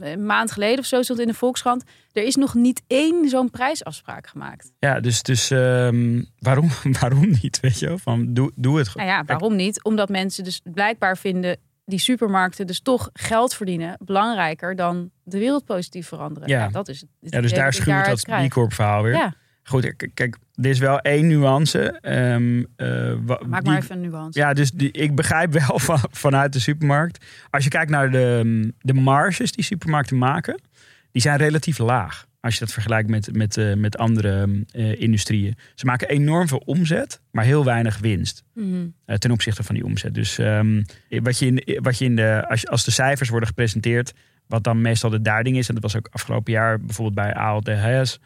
een maand geleden of zo stond in de Volkskrant. Er is nog niet één zo'n prijsafspraak gemaakt. Ja, dus, dus ehm, waarom, waarom niet? Weet je? Van, doe, doe het gewoon. Nou ja, waarom niet? Omdat mensen dus blijkbaar vinden die supermarkten dus toch geld verdienen belangrijker dan de wereld positief veranderen. Ja. Ja, dat is het. Ja, dus daar dat schuurt dat krijg. B Corp verhaal weer. Ja, Goed, kijk, er is wel één nuance. ehm, eh, maak die- maar even een nuance. Ja, dus die, ik begrijp wel van, vanuit de supermarkt. Als je kijkt naar de, de marges die supermarkten maken, die zijn relatief laag. Als je dat vergelijkt met, met, eh, met andere eh, industrieën. Ze maken enorm veel omzet, maar heel weinig winst. Mhm. ten opzichte van die omzet. Dus ehm, wat je in, wat je in de, als, als de cijfers worden gepresenteerd, wat dan meestal de duiding is, en dat was ook afgelopen jaar bijvoorbeeld bij ALD Hayes,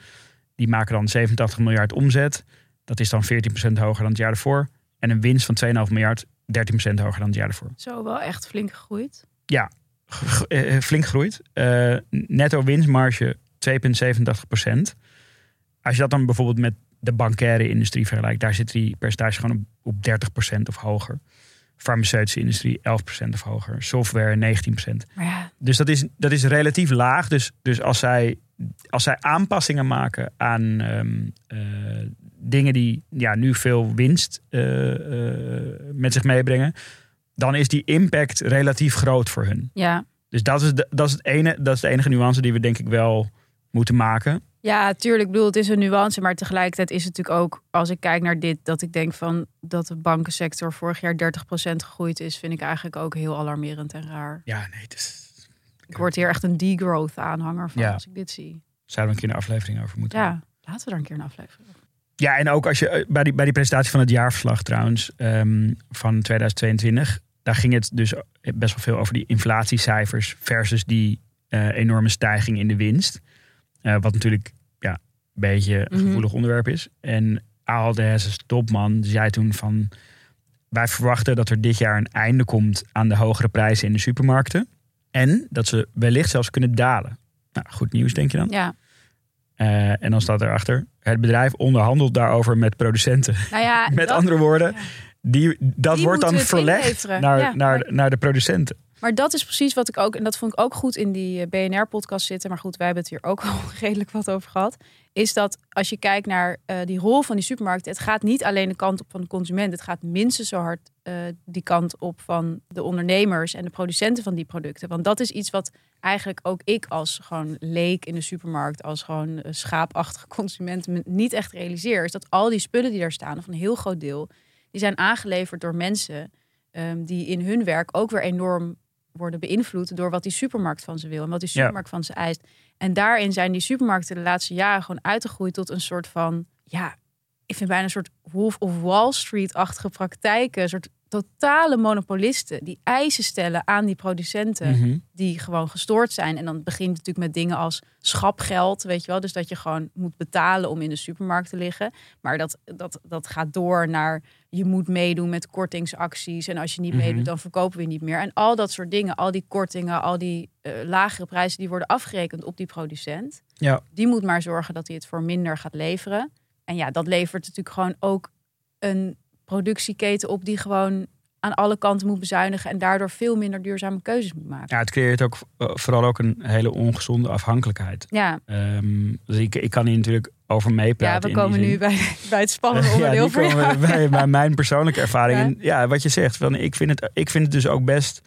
die maken dan 87 miljard omzet. Dat is dan 14% hoger dan het jaar ervoor. En een winst van 2,5 miljard, 13% hoger dan het jaar ervoor. Zo wel echt flink gegroeid. G- eh, flink groeit. Eh, netto winstmarge 2,87%. Als je dat dan bijvoorbeeld met de bankaire industrie vergelijkt, daar zit die percentage gewoon op, op 30% of hoger. Farmaceutische industrie 11% of hoger. Software 19%. Maar ja, Dus dat is, dat is relatief laag. Dus, dus als, zij, als zij aanpassingen maken aan ehm, eh, dingen die ja, nu veel winst eh, eh, met zich meebrengen, dan is die impact relatief groot voor hun. ja. Dus dat is, de, dat, is het ene, dat is de enige nuance die we denk ik wel moeten maken. Ja, tuurlijk. Ik bedoel, het is een nuance, maar tegelijkertijd is het natuurlijk ook, als ik kijk naar dit, dat ik denk van dat de bankensector vorig jaar 30% gegroeid is, vind ik eigenlijk ook heel alarmerend en raar. Ja, nee, het is, Ik word hier echt een degrowth aanhanger van Ja. als ik dit zie. zouden we een keer een aflevering over moeten. Ja, laten we daar een keer een aflevering over. Ja, en ook als je eh, bij die, bij die presentatie van het jaarverslag trouwens ehm, van 2022, daar ging het dus best wel veel over die inflatiecijfers versus die eh, enorme stijging in de winst. Eh, wat natuurlijk ja, een beetje een Mhm. gevoelig onderwerp is. En Hesses topman zei toen van wij verwachten dat er dit jaar een einde komt aan de hogere prijzen in de supermarkten. En dat ze wellicht zelfs kunnen dalen. Nou, goed nieuws denk je dan? Ja, Eh, en dan staat erachter, het bedrijf onderhandelt daarover met producenten. nou ja, Met dat- andere woorden, ja. die, dat Die wordt dan verlegd naar, Ja, naar, maar- naar de producenten. Maar dat is precies wat ik ook, en dat vond ik ook goed in die eh, BNR-podcast zitten. Maar goed, wij hebben het hier ook al redelijk wat over gehad. Is dat als je kijkt naar eh, die rol van die supermarkten, het gaat niet alleen de kant op van de consument. Het gaat minstens zo hard eh, die kant op van de ondernemers en de producenten van die producten. Want dat is iets wat eigenlijk ook ik als gewoon leek in de supermarkt, als gewoon schaapachtige consument me niet echt realiseer. Is dat al die spullen die daar staan, of een heel groot deel, die zijn aangeleverd door mensen ehm, die in hun werk ook weer enorm worden beïnvloed door wat die supermarkt van ze wil en wat die Ja. supermarkt van ze eist. En daarin zijn die supermarkten de laatste jaren gewoon uitgegroeid tot een soort van, ja, ik vind bijna een soort Wolf of Wall Street-achtige praktijken. Een soort totale monopolisten die eisen stellen aan die producenten Mhm. die gewoon gestoord zijn. En dan begint het natuurlijk met dingen als schapgeld, weet je wel. Dus dat je gewoon moet betalen om in de supermarkt te liggen. Maar dat, dat, dat gaat door naar je moet meedoen met kortingsacties. En als je niet Mhm. meedoet, dan verkopen we niet meer. En al dat soort dingen, al die kortingen, al die eh, lagere prijzen, die worden afgerekend op die producent. Ja. Die moet maar zorgen dat hij het voor minder gaat leveren. En ja, dat levert natuurlijk gewoon ook een productieketen op die gewoon aan alle kanten moet bezuinigen en daardoor veel minder duurzame keuzes moet maken. Ja, het creëert ook eh, vooral ook een hele ongezonde afhankelijkheid. Ja, dus ik, ik kan hier natuurlijk over ja meepraten. we in die komen nu bij, bij het spannende ja, onderdeel voor jou. we bij, bij mijn persoonlijke ervaring. Ja. En ja, wat je zegt, van, ik, vind het, ik vind het dus ook best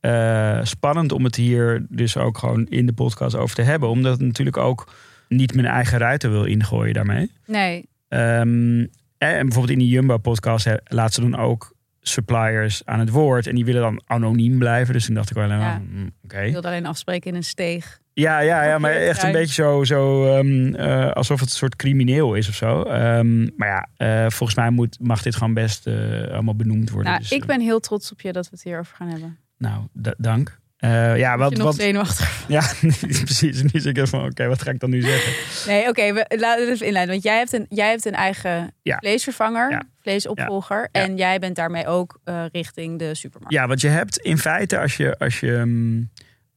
eh, spannend om het hier dus ook gewoon in de podcast over te hebben. Omdat het natuurlijk ook niet mijn eigen ruiten wil ingooien daarmee. Nee, Ehm, en bijvoorbeeld in die Jumbo-podcast laat ze dan ook suppliers aan het woord. En die willen dan anoniem blijven. Dus toen dacht ik wel, Ja. mm, oké. ik wilde alleen afspreken in een steeg. Ja, ja, ja, maar echt een beetje zo, zo ehm, eh, alsof het een soort crimineel is of zo. Ehm, maar ja, eh, volgens mij moet, mag dit gewoon best eh, allemaal benoemd worden. Nou, Dus, ik ben heel trots op je dat we het hierover gaan hebben. nou, dank. Eh, ja, Wat, je nog wat, zenuwachtig. ja, precies. Nu zit ik van, oké, wat ga ik dan nu zeggen? Nee, oké, we laten het even inleiden. Want jij hebt een, jij hebt een eigen Ja. vleesvervanger, Ja. vleesopvolger. Ja. En jij bent daarmee ook eh, richting de supermarkt. Ja, want je hebt in feite, als je, als je ehm,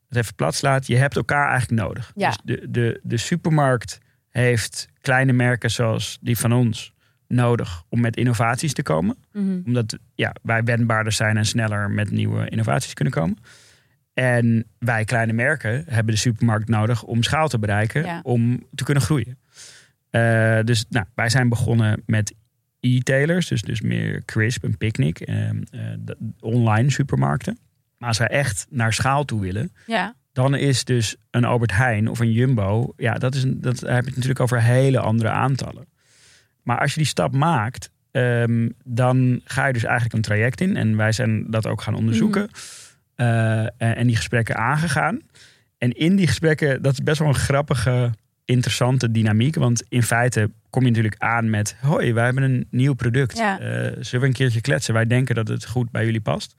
het even plat slaat, je hebt elkaar eigenlijk nodig. Ja. Dus de, de, de supermarkt heeft kleine merken zoals die van ons nodig om met innovaties te komen. Mhm. Omdat ja, wij wendbaarder zijn en sneller met nieuwe innovaties kunnen komen. En wij kleine merken hebben de supermarkt nodig om schaal te bereiken, Ja. om te kunnen groeien. Eh, dus nou, wij zijn begonnen met e-tailers, dus, dus meer Crisp en Picnic, de- online supermarkten. Maar als wij echt naar schaal toe willen, Ja, dan is dus een Albert Heijn of een Jumbo, ja, dat is een, dat heb je het natuurlijk over hele andere aantallen. Maar als je die stap maakt, ehm, dan ga je dus eigenlijk een traject in. En wij zijn dat ook gaan onderzoeken. en, en die gesprekken aangegaan. En in die gesprekken, dat is best wel een grappige, interessante dynamiek. Want in feite kom je natuurlijk aan met: hoi, wij hebben een nieuw product. Ja. Eh, zullen we een keertje kletsen? Wij denken dat het goed bij jullie past.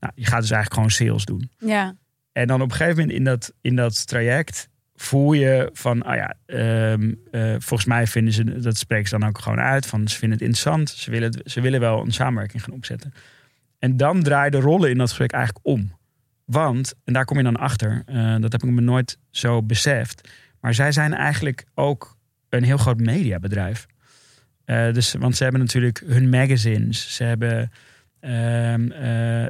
Nou, je gaat dus eigenlijk gewoon sales doen. ja, En dan op een gegeven moment in dat, in dat traject voel je van, ah ja, ehm, eh, volgens mij vinden ze, dat spreken ze dan ook gewoon uit, van ze vinden het interessant, ze willen, ze willen wel een samenwerking gaan opzetten. En dan draaien de rollen in dat gesprek eigenlijk om. Want, en daar kom je dan achter, eh, dat heb ik me nooit zo beseft, maar zij zijn eigenlijk ook een heel groot mediabedrijf. Eh, dus, want ze hebben natuurlijk hun magazines, ze hebben ehm, eh,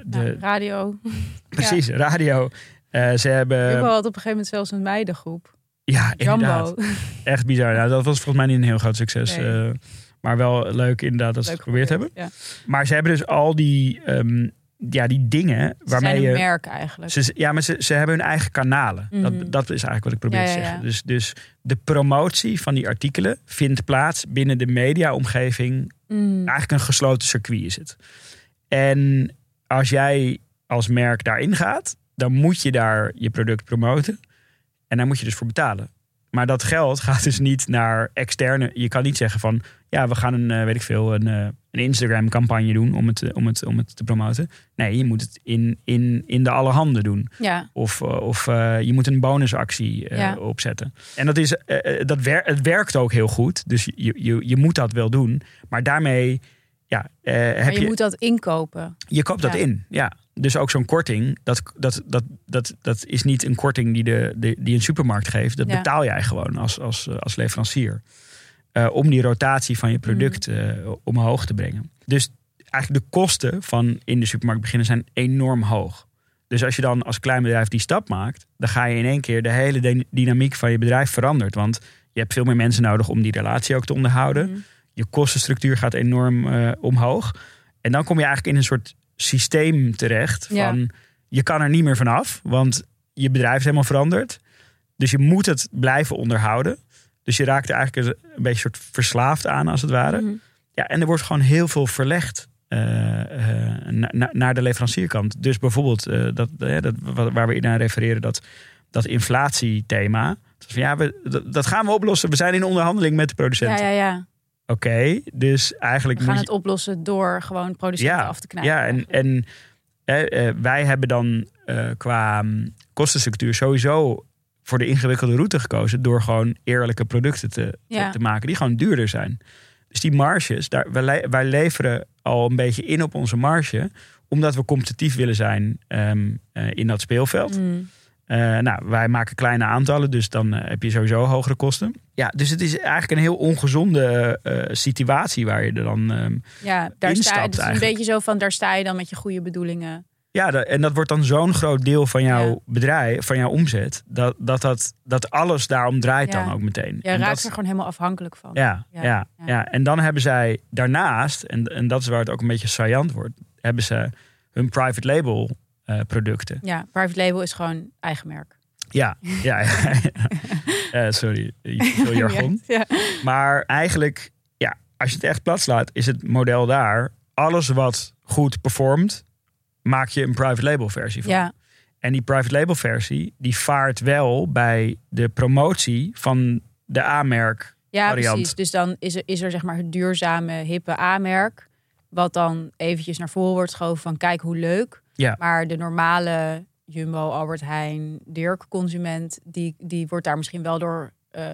de, Nou, radio. Precies, radio. Ze hebben. Jumbo had op een gegeven moment zelfs een meidengroep. ja, inderdaad. Echt bizar. Nou, dat was volgens mij niet een heel groot succes. Nee. Maar wel leuk inderdaad dat ze het geprobeerd hebben. Ja. Maar ze hebben dus al die, ehm, ja, die dingen Ze waarmee zijn een je. merk eigenlijk. Ze, ja, maar ze, ze hebben hun eigen kanalen. Mhm. dat, dat is eigenlijk wat ik probeer Ja, te zeggen. Dus, dus de promotie van die artikelen vindt plaats binnen de mediaomgeving Mm. eigenlijk een gesloten circuit is het. En als jij als merk daarin gaat, dan moet je daar je product promoten. En daar moet je dus voor betalen. Maar dat geld gaat dus niet naar externe. Je kan niet zeggen van, ja, we gaan een, eh, weet ik veel, een, eh, een Instagram campagne doen om het, eh, om, het, om het te promoten. Nee, je moet het in, in, in de alle handen doen. Ja, Of, of je moet een bonusactie eh, Ja. opzetten. En dat is, dat wer het werkt ook heel goed. Dus je, je, je moet dat wel doen. Maar daarmee ja, maar heb je, je, moet dat inkopen. je koopt dat in. Ja. Dus ook zo'n korting, dat, dat, dat, dat, dat is niet een korting die, de, de, die een supermarkt geeft. Dat Ja. betaal jij gewoon als, als, eh, als leverancier. Eh, om die rotatie van je product Mhm. eh, omhoog te brengen. Dus eigenlijk de kosten van in de supermarkt beginnen zijn enorm hoog. Dus als je dan als klein bedrijf die stap maakt, dan ga je in één keer de hele dy- dynamiek van je bedrijf verandert. Want je hebt veel meer mensen nodig om die relatie ook te onderhouden. Mhm. Je kostenstructuur gaat enorm omhoog. En dan kom je eigenlijk in een soort systeem terecht van Ja. je kan er niet meer vanaf, want je bedrijf is helemaal veranderd. Dus je moet het blijven onderhouden. Dus je raakt er eigenlijk een een beetje soort verslaafd aan, als het ware. Mhm. Ja, en er wordt gewoon heel veel verlegd eh, eh, na- na- naar de leverancierkant. Dus bijvoorbeeld, eh, dat, dat, wa- waar we in aan refereren, dat, dat inflatiethema. Dus van, ja, we, dat, dat gaan we oplossen. We zijn in onderhandeling met de Ja, producenten. ja, ja. Oké, dus eigenlijk We gaan moet het oplossen door gewoon producenten ja, af te knijpen. Ja, en, en eh, wij hebben dan eh, qua mm, kostenstructuur sowieso voor de ingewikkelde route gekozen door gewoon eerlijke producten te, te- Ja. te maken die gewoon duurder zijn. Dus die marges, daar, wij, le- wij leveren al een beetje in op onze marge, omdat we competitief willen zijn ehm, eh, in dat speelveld. Mm. Eh, nou, wij maken kleine aantallen, dus dan eh, heb je sowieso hogere kosten. Ja, dus het is eigenlijk een heel ongezonde eh, situatie waar je er dan ehm, Ja, daar sta je. instapt Het is een beetje zo van, daar sta je dan met je goede bedoelingen. Ja, en dat wordt dan zo'n groot deel van jouw Ja. bedrijf, van jouw omzet, dat, dat, dat, dat alles daarom draait Ja. dan ook meteen. Je En raakt dat- er gewoon helemaal afhankelijk van. ja, ja, Ja, ja, ja. En dan hebben zij daarnaast, en, en dat is waar het ook een beetje saillant wordt, hebben ze hun private label eh, producten. Ja, private label is gewoon eigen merk. Ja, ja, ja. Eh, sorry, veel jargon. Ja, Maar eigenlijk, ja, als je het echt plat slaat, is het model daar. Alles wat goed performt, maak je een private label versie van. ja, En die private label versie, die vaart wel bij de promotie van de A-merk. ja Variant. precies. Dus dan is er, is er zeg maar het duurzame, hippe A-merk. Wat dan eventjes naar voren wordt geschoven van kijk hoe leuk. Ja. Maar de normale Jumbo, Albert Heijn, Dirk-consument... Die, die wordt daar misschien wel door eh,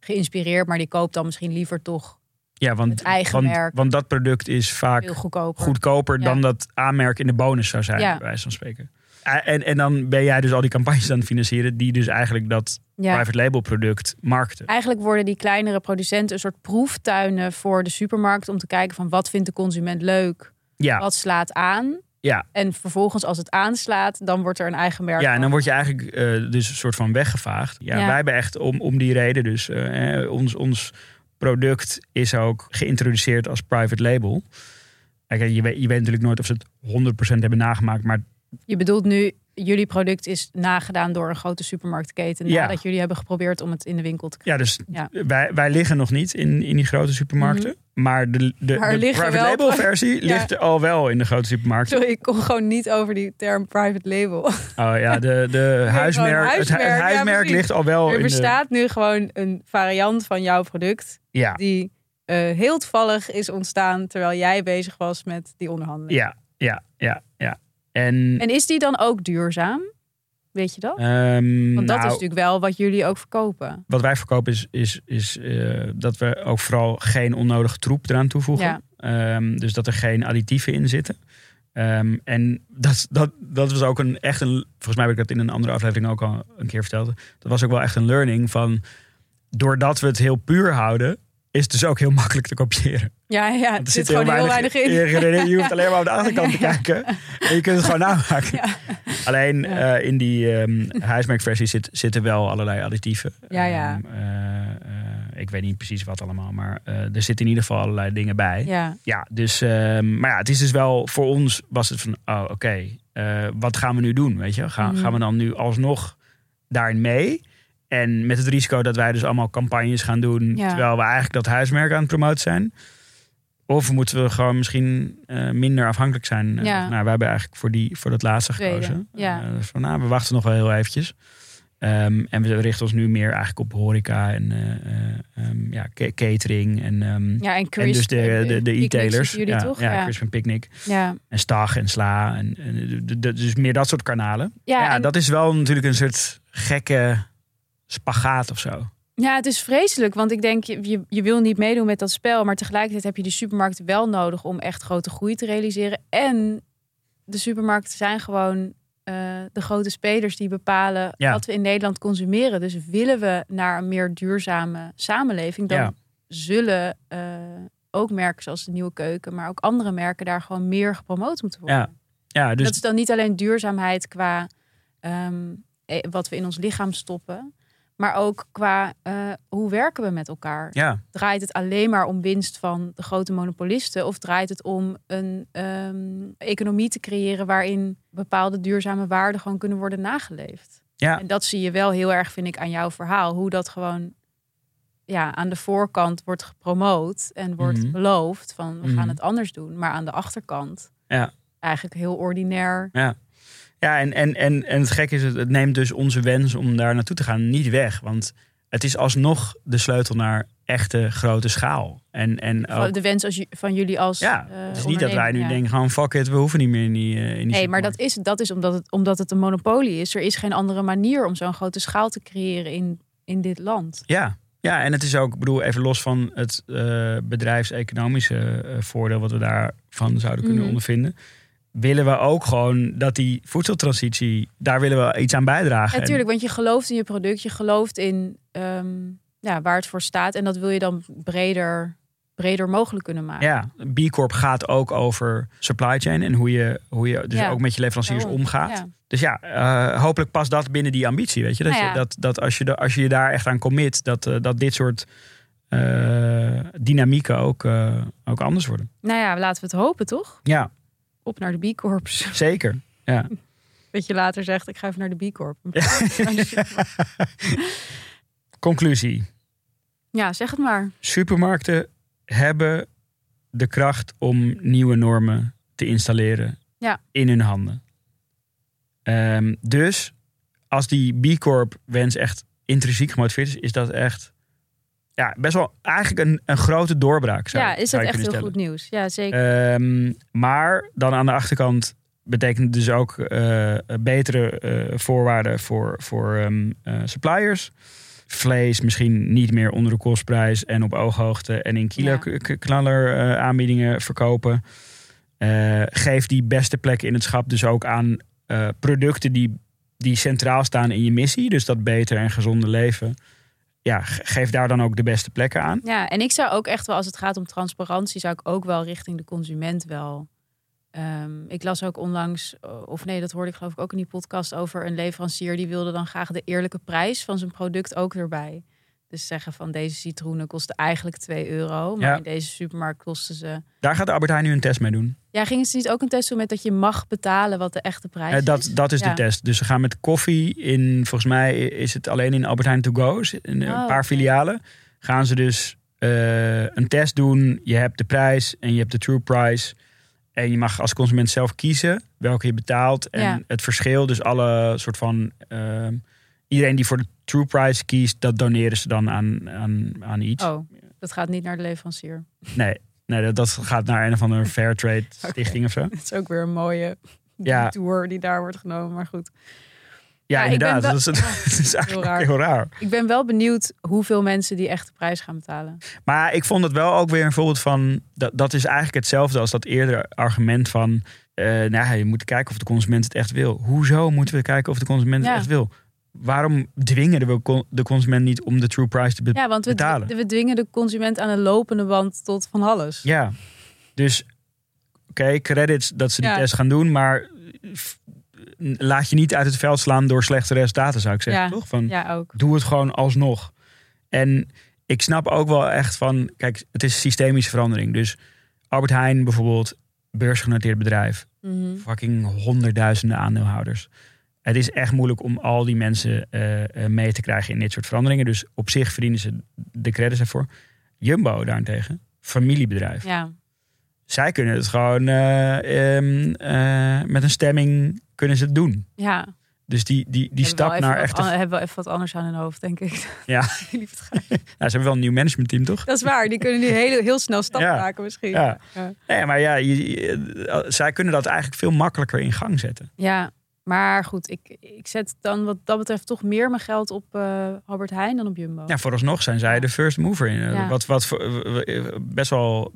geïnspireerd. Maar die koopt dan misschien liever toch Ja, want, Het eigen want, merk. want dat product is vaak goedkoper. goedkoper Ja. dan dat A-merk in de bonus zou zijn, Ja. bij wijze van spreken. Eh, En, en dan ben jij dus al die campagnes aan het financieren, die dus eigenlijk dat Ja. private label product markten. Eigenlijk worden die kleinere producenten een soort proeftuinen voor de supermarkt om te kijken van wat vindt de consument leuk, wat slaat aan. Ja. En vervolgens als het aanslaat, dan wordt er een eigen merk. Ja, en dan word je eigenlijk eh, dus een soort van weggevaagd. Ja, Ja. Wij hebben echt om, om die reden dus... eh, eh, ons, ons product is ook geïntroduceerd als private label. Kijk, je, weet, je weet natuurlijk nooit of ze het 100% hebben nagemaakt. Maar Je bedoelt nu, jullie product is nagedaan door een grote supermarktketen. Ja. Nadat jullie hebben geprobeerd om het in de winkel te krijgen. ja, dus Ja. Wij, wij liggen nog niet in, in die grote supermarkten. Maar de, de, Maar de liggen private wel- label versie Ja. ligt al wel in de grote supermarkten. Sorry, ik kom gewoon niet over die term private label. Oh ja, de, de huismerk, het, hu- huismerk, het ligt al wel er in de... bestaat nu gewoon een variant van jouw product. Die eh, heel toevallig is ontstaan terwijl jij bezig was met die onderhandeling. ja, ja, ja, ja. En, En is die dan ook duurzaam? Weet je dat? ehm, Want dat nou, is natuurlijk wel wat jullie ook verkopen. Wat wij verkopen is, is, is eh, dat we ook vooral geen onnodige troep eraan toevoegen. Ja. Ehm, dus dat er geen additieven in zitten. Ehm, en dat, dat, dat was ook een echt een. Volgens mij heb ik dat in een andere aflevering ook al een keer verteld. Dat was ook wel echt een learning van. Doordat we het heel puur houden, is dus ook heel makkelijk te kopiëren. Ja, ja Want er zit gewoon heel weinig in. Je, je hoeft alleen maar op de achterkant te kijken. En je kunt het gewoon namaken. Ja. Alleen Ja. eh, in die ehm huismerkversie zit, zitten wel allerlei additieven. Ja, ja. Ehm, eh, eh, ik weet niet precies wat allemaal, maar er zitten in ieder geval allerlei dingen bij. Ja, Ja, dus, ehm, maar ja, het is dus wel voor ons was het van, oh, oké, wat gaan we nu doen? Weet je, Mhm. gaan we dan nu alsnog daarin mee? En met het risico dat wij dus allemaal campagnes gaan doen, Ja. terwijl we eigenlijk dat huismerk aan het promoten zijn. Of moeten we gewoon misschien eh, minder afhankelijk zijn? Eh, Ja. nou, we hebben eigenlijk voor, die, voor dat laatste gekozen. ja. Eh, dus van, nou, we wachten nog wel heel eventjes. Ehm, en we richten ons nu meer eigenlijk op horeca en eh, eh, ehm, ja, ca- catering en, ehm, ja en Chris. en dus de, de, de e-tailers. Jullie ja, toch? ja, Ja, Crisp en Picnic. ja. En Stag en Sla. En, en de- de- dus meer dat soort kanalen. Ja, Ja, en- dat is wel natuurlijk een soort gekke spagaat of zo. ja, het is vreselijk. Want ik denk, je, je, wil niet meedoen met dat spel. Maar tegelijkertijd heb je die supermarkten wel nodig om echt grote groei te realiseren. En de supermarkten zijn gewoon eh, de grote spelers die bepalen Ja. wat we in Nederland consumeren. Dus willen we naar een meer duurzame samenleving, dan Ja. zullen eh, ook merken zoals de Nieuwe Keuken, maar ook andere merken daar gewoon meer gepromoot moeten worden. Ja. Ja, dus dat is dan niet alleen duurzaamheid qua ehm, eh, wat we in ons lichaam stoppen, maar ook qua eh, hoe werken we met elkaar. ja, Draait het alleen maar om winst van de grote monopolisten? Of draait het om een ehm, economie te creëren waarin bepaalde duurzame waarden gewoon kunnen worden nageleefd? ja, En dat zie je wel heel erg, vind ik, aan jouw verhaal. Hoe dat gewoon ja, aan de voorkant wordt gepromoot en wordt Mhm. beloofd van we gaan Mhm. het anders doen. Maar aan de achterkant Ja. eigenlijk heel ordinair. ja. Ja, en, en, en, en het gekke is, het, neemt dus onze wens om daar naartoe te gaan niet weg. Want het is alsnog de sleutel naar echte grote schaal. En, en ook, De wens als, van jullie als ja, eh, het is niet dat wij nu ja. denken, gewoon fuck it, we hoeven niet meer in die, eh, in die Nee, maar dat is, dat is omdat, het, omdat het een monopolie is. Er is geen andere manier om zo'n grote schaal te creëren in, in dit land. Ja. ja, en het is ook, ik bedoel, even los van het eh, bedrijfseconomische voordeel wat we daarvan zouden kunnen Mhm. ondervinden. Willen we ook gewoon dat die voedseltransitie, daar willen we iets aan bijdragen. Natuurlijk, want je gelooft in je product, je gelooft in ehm, ja, waar het voor staat. En dat wil je dan breder, breder mogelijk kunnen maken. Ja, B Corp gaat ook over supply chain en hoe je, hoe je dus Ja, ook met je leveranciers omgaat. Dus ja, eh, hopelijk past dat binnen die ambitie. Weet je? Dat, Nou je, dat, dat als, je, de- als je je daar echt aan commit, dat, eh, dat dit soort eh, dynamieken ook, ook anders worden. Nou ja, laten we het hopen, toch? Ja, Op naar de B Corps. zeker. Ja. Dat je later zegt, ik ga even naar de B Corp. Conclusie. ja, zeg het maar. Supermarkten hebben de kracht om nieuwe normen te installeren Ja. in hun handen. Ehm, dus als die B Corp wens echt intrinsiek gemotiveerd is, is dat echt ja, best wel eigenlijk een, een grote doorbraak. Zou, ja, is dat echt heel goed nieuws? Ja, zeker. Ehm, maar dan aan de achterkant betekent het dus ook eh, betere eh, voorwaarden voor, voor ehm, eh, suppliers. Vlees misschien niet meer onder de kostprijs en op ooghoogte en in kilo Ja. knaller aanbiedingen verkopen. Geef die beste plekken in het schap dus ook aan producten die, die centraal staan in je missie. Dus dat beter en gezonde leven. Ja, ge- geef daar dan ook de beste plekken aan. Ja, en ik zou ook echt wel, als het gaat om transparantie, zou ik ook wel richting de consument wel. Ehm, ik las ook onlangs, of nee, dat hoorde ik geloof ik ook in die podcast over een leverancier die wilde dan graag de eerlijke prijs van zijn product ook erbij. Dus zeggen van deze citroenen kosten eigenlijk 2 euro, maar Ja. in deze supermarkt kosten ze. Daar gaat de Albert Heijn nu een test mee doen. Ja, gingen ze niet ook een test doen met dat je mag betalen wat de echte prijs Eh, dat, is? dat is Ja. de test. Dus ze gaan met koffie in, volgens mij is het alleen in Albert Heijn to go, in een Oh, paar oké. filialen. Gaan ze dus eh, een test doen. Je hebt de prijs en je hebt de true price. En je mag als consument zelf kiezen welke je betaalt. En Ja. het verschil, dus alle soort van... eh, iedereen die voor de true price kiest, dat doneren ze dan aan, aan, aan iets. Oh, dat gaat niet naar de leverancier. Nee, nee dat, dat gaat naar een of andere Fairtrade stichting of zo. Dat is ook weer een mooie Ja. tour die daar wordt genomen, maar goed. Ja, Ja, inderdaad. wel- Dat, is, dat is eigenlijk raar. heel raar. Ik ben wel benieuwd hoeveel mensen die echte prijs gaan betalen. Maar ik vond het wel ook weer een voorbeeld van. Dat, dat is eigenlijk hetzelfde als dat eerdere argument van. eh nou, ja, je moet kijken of de consument het echt wil. Hoezo moeten we kijken of de consument Ja. het echt wil? Waarom dwingen we de consument niet om de true price te be- Ja, want we, betalen? we dwingen de consument aan een lopende band tot van alles. Ja, dus oké, credits dat ze die Ja. test gaan doen, maar laat je niet uit het veld slaan door slechte resultaten, zou ik zeggen, Ja. toch? Van, Ja, ook. doe het gewoon alsnog. En ik snap ook wel echt van, kijk, het is systemische verandering. Dus Albert Heijn bijvoorbeeld, beursgenoteerd bedrijf, Mhm. fucking honderdduizenden aandeelhouders. Het is echt moeilijk om al die mensen eh, eh, mee te krijgen in dit soort veranderingen. Dus op zich verdienen ze de credits ervoor. Jumbo daarentegen, familiebedrijf. Ja. Zij kunnen het gewoon eh, ehm, eh, met een stemming kunnen ze het doen. ja. Dus die, die, die stap naar echt. an- hebben wel even wat anders aan hun hoofd, denk ik. Ja, nou, ze hebben wel een nieuw managementteam, toch? Dat is waar. Die kunnen nu heel, heel snel stappen Ja. maken misschien. Ja. Ja. Nee, maar ja, je- je- zij kunnen dat eigenlijk veel makkelijker in gang zetten. Ja, maar goed. Ik, ik zet dan wat dat betreft toch meer mijn geld op eh, Albert Heijn dan op Jumbo. Ja, vooralsnog zijn zij de first mover in. Eh, Ja. Wat, wat eh, best wel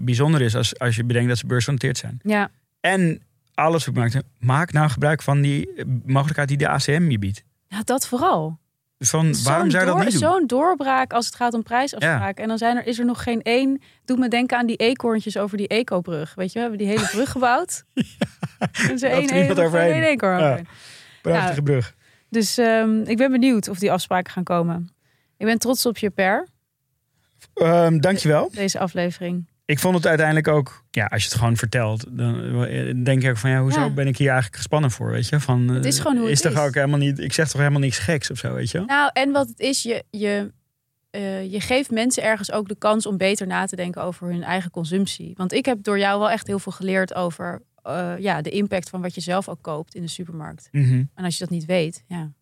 bijzonder is als, als je bedenkt dat ze beursgenoteerd zijn. Ja. En alle supermarkten, maak nou gebruik van die mogelijkheid die de ACM je biedt. ja, dat vooral. Van, waarom Zo'n zou je dat niet doen? Zo'n doorbraak als het gaat om prijsafspraken. En dan zijn er, is er nog geen één. Doet me denken aan die eekhoorntjes over die ecobrug. Weet je, we hebben die hele brug gebouwd. ja, is loopt één één eekhoorn Ja. overheen. Prachtige brug. Dus ehm, ik ben benieuwd of die afspraken gaan komen. Ik ben trots op je per, Ehm, dankjewel. deze aflevering. Ik vond het uiteindelijk ook, ja, als je het gewoon vertelt, dan denk ik ook van, ja, hoezo Ja. ben ik hier eigenlijk gespannen voor, weet je? Van, Het is eh, gewoon hoe het is toch is. ook helemaal niet, ik zeg toch helemaal niks geks of zo, weet je? Nou, en wat het is, je, je, eh, je geeft mensen ergens ook de kans om beter na te denken over hun eigen consumptie. Want ik heb door jou wel echt heel veel geleerd over eh, ja, de impact van wat je zelf ook koopt in de supermarkt. Mhm. En als je dat niet weet, ja.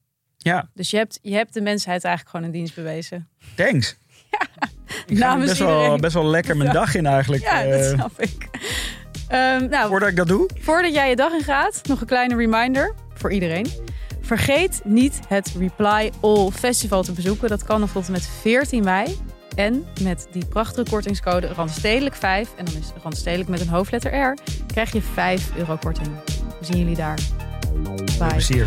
Ja, Dus je hebt, je hebt de mensheid eigenlijk gewoon een dienst bewezen. thanks. Ik ga Namens best wel, best wel lekker mijn dag in eigenlijk. Ja, dat eh, snap ik. Ehm, nou, voordat ik dat doe. voordat jij je dag in gaat, nog een kleine reminder voor iedereen. Vergeet niet het Reply All Festival te bezoeken. Dat kan nog tot en met 14 mei. En met die prachtige kortingscode Randstedelijk 5, en dan is Randstedelijk met een hoofdletter R, krijg je 5 euro korting. We zien jullie daar. Bye. Plezier.